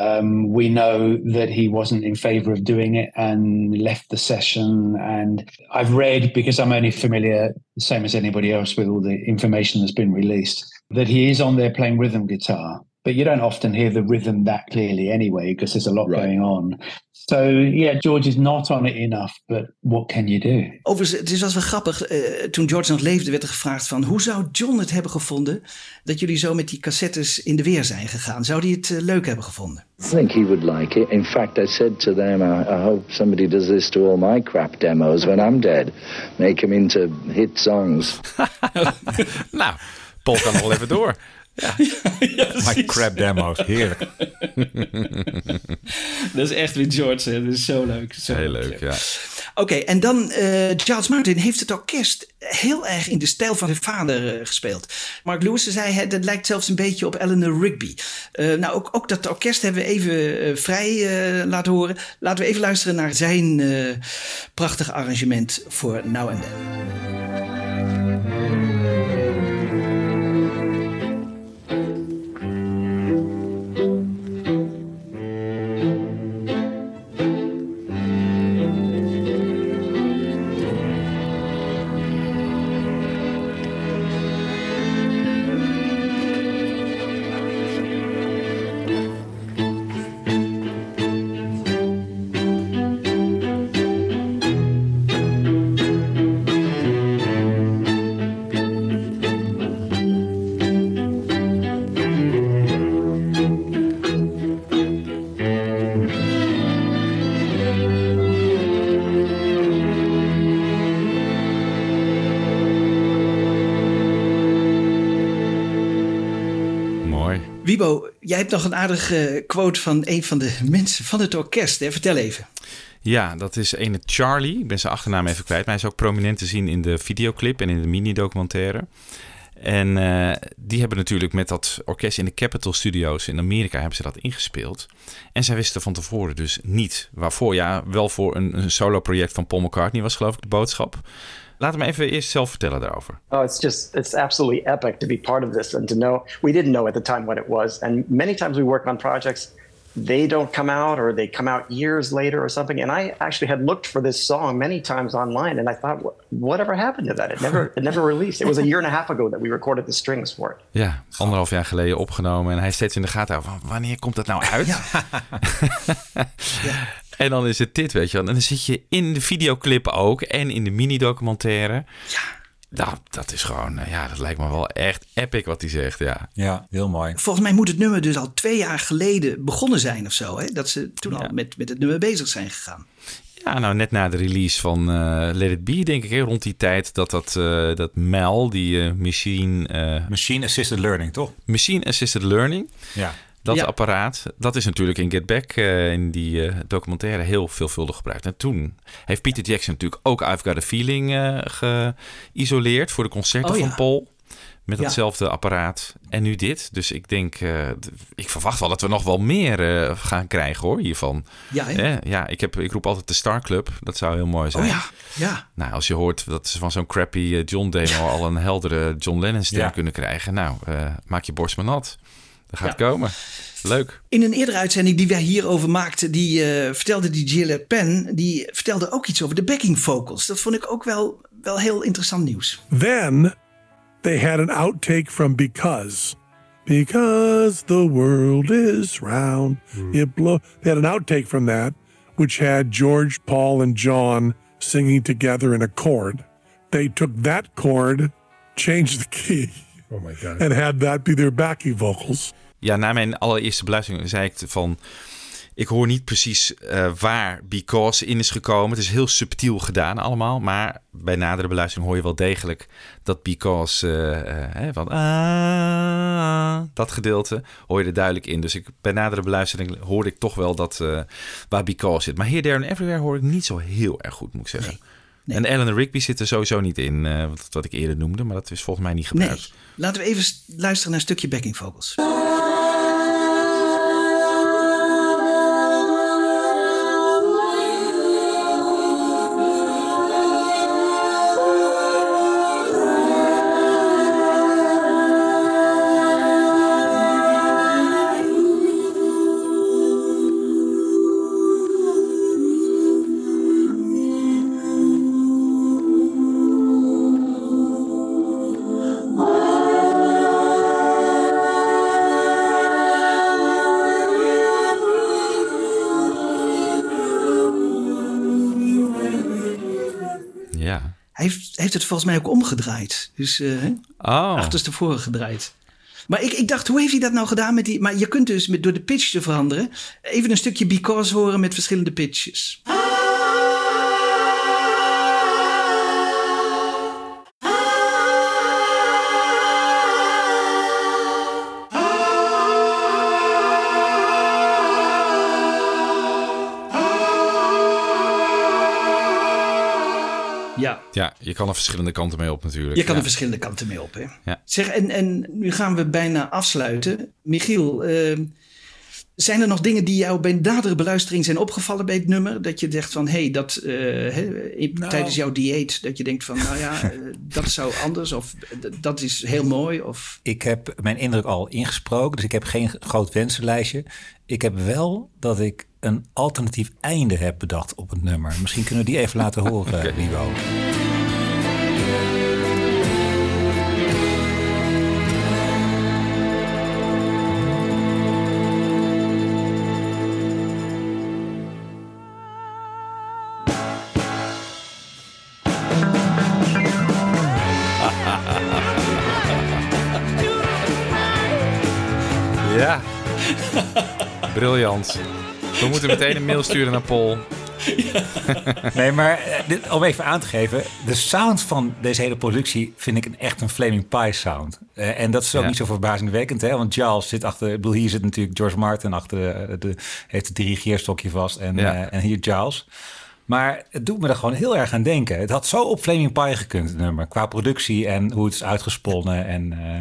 Um, we know that he wasn't in favor of doing it and left the session. And I've read, because I'm only familiar, same as anybody else, with all the information that's been released, that he is on there playing rhythm guitar. But you don't often hear the rhythm that clearly anyway, because there's a lot going on. So, yeah, George is not on it enough, but what can you do? Overigens, het is wel grappig. eh, toen George nog leefde werd er gevraagd van... hoe zou John het hebben gevonden... dat jullie zo met die cassettes in de weer zijn gegaan? Zou hij het eh, leuk hebben gevonden? I think he would like it. In fact, I said to them, I, I hope somebody does this to all my crap demos when I'm dead. Make them into hit songs. nou, Paul kan nog wel even door. Ja. My crap demo's, heerlijk. dat is echt weer George, hè? dat is zo leuk. Zo Heel leuk, ja. Oké, en dan eh Charles Martin heeft het orkest heel erg in de stijl van zijn vader eh, gespeeld. Mark Lewis zei, hè, dat lijkt zelfs een beetje op Eleanor Rigby. Eh, nou, ook, ook dat orkest hebben we even vrij eh, laten horen. Laten we even luisteren naar zijn eh prachtig arrangement voor Now and Then. Hebt nog een aardige quote van een van de mensen van het orkest. Hè? Vertel even. Ja, dat is ene Charlie. Ik ben zijn achternaam even kwijt. Maar hij is ook prominent te zien in de videoclip en in de mini-documentaire. En eh, die hebben natuurlijk met dat orkest in de Capitol Studios in Amerika hebben ze dat ingespeeld. En zij wisten van tevoren dus niet waarvoor. Ja, wel voor een, een solo-project van Paul McCartney was geloof ik de boodschap. Laat me even eerst zelf vertellen daarover. Oh, it's just, it's absolutely epic to be part of this and to know. We didn't know at the time what it was. And many times we work on projects, they don't come out or they come out years later or something. And I actually had looked for this song many times online and I thought, "What- whatever happened to that? It never, it never released. It was a year and a half ago that we recorded the strings for it. Ja, anderhalf jaar geleden opgenomen. En hij is steeds in de gaten van wanneer komt dat nou uit? En dan is het dit, weet je wel. En dan zit je in de videoclip ook en in de mini-documentaire. Ja. Nou, dat is gewoon, eh, ja, dat lijkt me wel echt epic wat hij zegt, ja. Ja, heel mooi. Volgens mij moet het nummer dus al twee jaar geleden begonnen zijn of zo. Hè? Dat ze toen al met, met het nummer bezig zijn gegaan. Ja, nou net na de release van eh, Let It Be, denk ik, hè, rond die tijd dat dat, eh, dat MEL, die eh, machine... machine Assisted Learning, toch? Machine Assisted Learning. Ja. Dat Ja. apparaat, dat is natuurlijk in Get Back, eh, in die eh, documentaire, heel veelvuldig gebruikt. En toen heeft Peter Jackson natuurlijk ook I've Got a Feeling eh, geïsoleerd voor de concerten Oh, van. Paul. Met Ja. hetzelfde apparaat. En nu dit. Dus ik denk, ik verwacht wel dat we nog wel meer gaan krijgen hoor, hiervan. Ja, hè? Eh, ja ik, heb, ik roep altijd de Star Club. Dat zou heel mooi zijn. Oh ja, ja. Nou, als je hoort dat ze van zo'n crappy John demo al een heldere John Lennon stem kunnen krijgen. Nou, maak je borst maar nat. Dat gaat Ja. komen. Leuk. In een eerdere uitzending die wij hierover maakten, die eh, vertelde die Gillette Penn, die vertelde ook iets over de backing vocals. Dat vond ik ook wel, wel heel interessant nieuws. Then they had an outtake from Because. Because the world is round. It blow. They had an outtake from that, which had George, Paul, and John singing together in a chord. They took that chord, changed the key, Oh my god. and had that be their backing vocals. Ja, na mijn allereerste beluistering zei ik van... Ik hoor niet precies eh, waar Because in is gekomen. Het is heel subtiel gedaan allemaal. Maar bij nadere beluistering hoor je wel degelijk dat Because... eh, eh, hè, van, ah, dat gedeelte hoor je er duidelijk in. Dus ik, bij nadere beluistering hoorde ik toch wel dat waar Because zit. Maar Here, There and Everywhere hoor ik niet zo heel erg goed, moet ik zeggen. En Ellen Rigby zit er sowieso niet in, wat, wat ik eerder noemde. Maar dat is volgens mij niet Nee. gebruikt. Laten we even luisteren naar een stukje backing vocals. Heeft, het volgens mij ook omgedraaid. Dus eh Oh. achterstevoren gedraaid. Maar ik, ik dacht, hoe heeft hij dat nou gedaan met die... Maar je kunt dus met, door de pitch te veranderen... even een stukje because horen met verschillende pitches. Ja. Je kan er verschillende kanten mee op natuurlijk. Je kan ja. er verschillende kanten mee op. Hè? Ja. Zeg, en, en nu gaan we bijna afsluiten. Michiel, eh, zijn er nog dingen die jou bij nadere beluistering zijn opgevallen bij het nummer? Dat je dacht van, hé, hey, dat eh, Nou. tijdens jouw dieet, dat je denkt van, nou ja, eh, dat zou anders of dat is heel mooi. Of... Ik heb mijn indruk al ingesproken, dus ik heb geen groot wensenlijstje. Ik heb wel dat ik een alternatief einde heb bedacht op het nummer. Misschien kunnen we die even laten horen. Libo. Ja. Briljant. We moeten meteen een mail sturen naar Paul. Nee, maar eh, dit, om even aan te geven. De sound van deze hele productie vind ik een, echt een Flaming Pie sound. Eh, en dat is ook Ja. niet zo verbazingwekkend, hè? Want Giles zit achter... Ik bedoel, hier zit natuurlijk George Martin achter de... de heeft het dirigeerstokje vast en, Ja. eh, en hier Giles. Maar het doet me er gewoon heel erg aan denken. Het had zo op Flaming Pie gekund, het nummer. Qua productie en hoe het is uitgesponnen. En eh,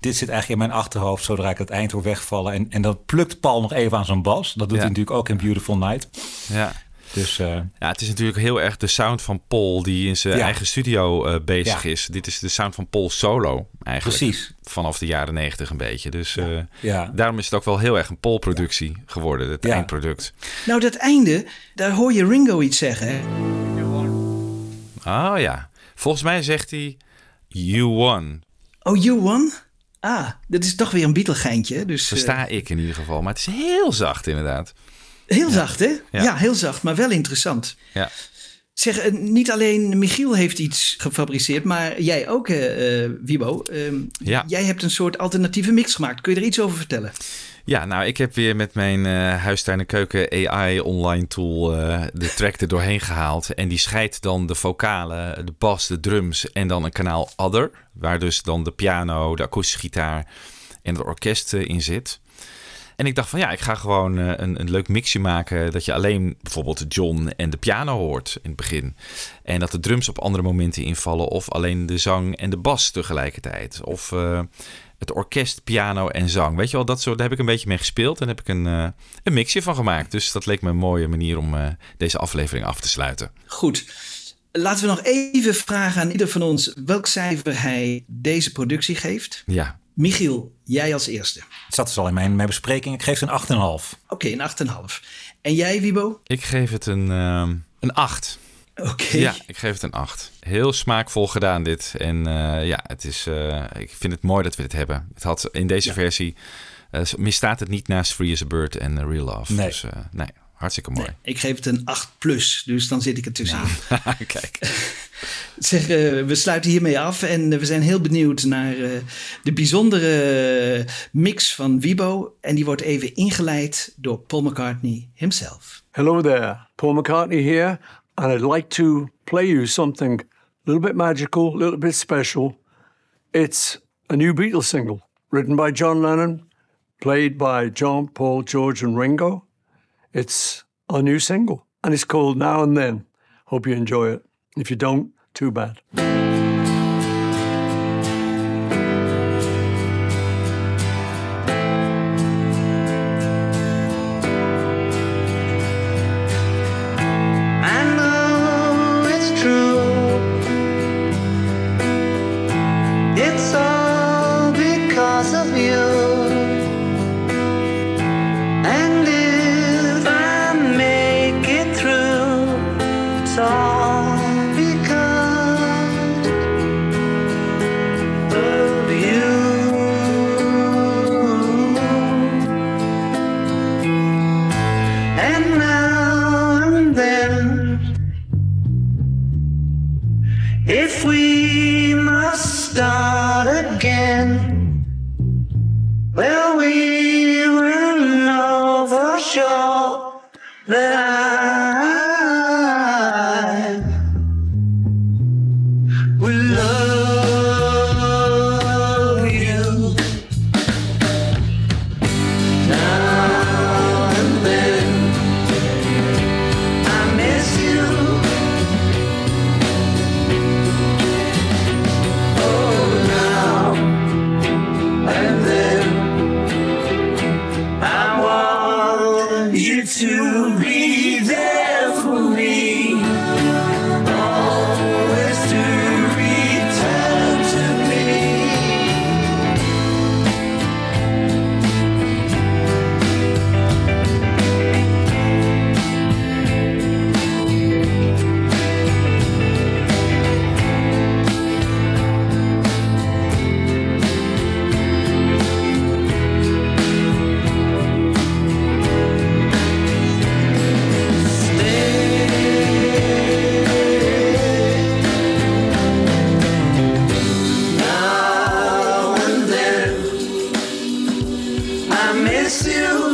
dit zit eigenlijk in mijn achterhoofd zodra ik het eind hoor wegvallen. En, en dan plukt Paul nog even aan zijn bas. Dat doet Ja. hij natuurlijk ook in Beautiful Night. Ja. Dus eh, Ja, het is natuurlijk heel erg de sound van Paul die in zijn Ja. eigen studio eh, bezig Ja. is. Dit is de sound van Paul solo eigenlijk. Precies. Vanaf de jaren negentig een beetje. Dus eh, Ja. daarom is het ook wel heel erg een Paul-productie geworden, het eindproduct. Nou, dat einde, daar hoor je Ringo iets zeggen. Hè? Oh ja. Volgens mij zegt hij You won. Oh, you won? Ah, dat is toch weer een Beatle-geintje. Dus, Versta ik in ieder geval. Maar het is heel zacht inderdaad. Heel zacht, hè? Ja. Heel zacht, maar wel interessant. Ja. Zeg, eh, niet alleen Michiel heeft iets gefabriceerd, maar jij ook, eh, eh, Wibo. Ehm, Ja. Jij hebt een soort alternatieve mix gemaakt. Kun je er iets over vertellen? Ja, nou, ik heb weer met mijn eh huistuin en keuken AI online tool de track er doorheen gehaald. En die scheidt dan de vocalen, de bas, de drums en dan een kanaal Other. Waar dus dan de piano, de akoestische gitaar en het orkest in zit. En ik dacht van ja, ik ga gewoon eh, een, een leuk mixje maken. Dat je alleen bijvoorbeeld John en de piano hoort in het begin. En dat de drums op andere momenten invallen. Of alleen de zang en de bas tegelijkertijd. Of eh, het orkest, piano en zang. Weet je wel, dat soort, daar heb ik een beetje mee gespeeld. En heb ik een, eh, een mixje van gemaakt. Dus dat leek me een mooie manier om deze aflevering af te sluiten. Goed. Laten we nog even vragen aan ieder van ons welk cijfer hij deze productie geeft. Ja. Michiel, jij als eerste. Het zat dus al in mijn, mijn bespreking. Ik geef het een 8,5. Oké, een 8,5. En jij, Wibo? Ik geef het een, ehm, een 8. Oké. Ja, ik geef het een 8. Heel smaakvol gedaan dit. En eh, ja, het is, eh, ik vind het mooi dat we dit hebben. Het had in deze versie, eh, misstaat het niet naast Free as a Bird en Real Love. Nee. Dus eh, nee, hartstikke mooi. Ik geef het een 8 plus, dus dan zit ik er tussenin. Kijk. Zeg, eh, we sluiten hiermee af en eh, we zijn heel benieuwd naar eh, de bijzondere mix van Wibo. En die wordt even ingeleid door Paul McCartney himself. Hello there, Paul McCartney here, and I'd like to play you something a little bit magical, a little bit special. It's a new Beatles single written by John Lennon, played by John, Paul, George, and Ringo. It's a new single, and it's called Now and Then. Hope you enjoy it. If you don't, too bad. Miss you.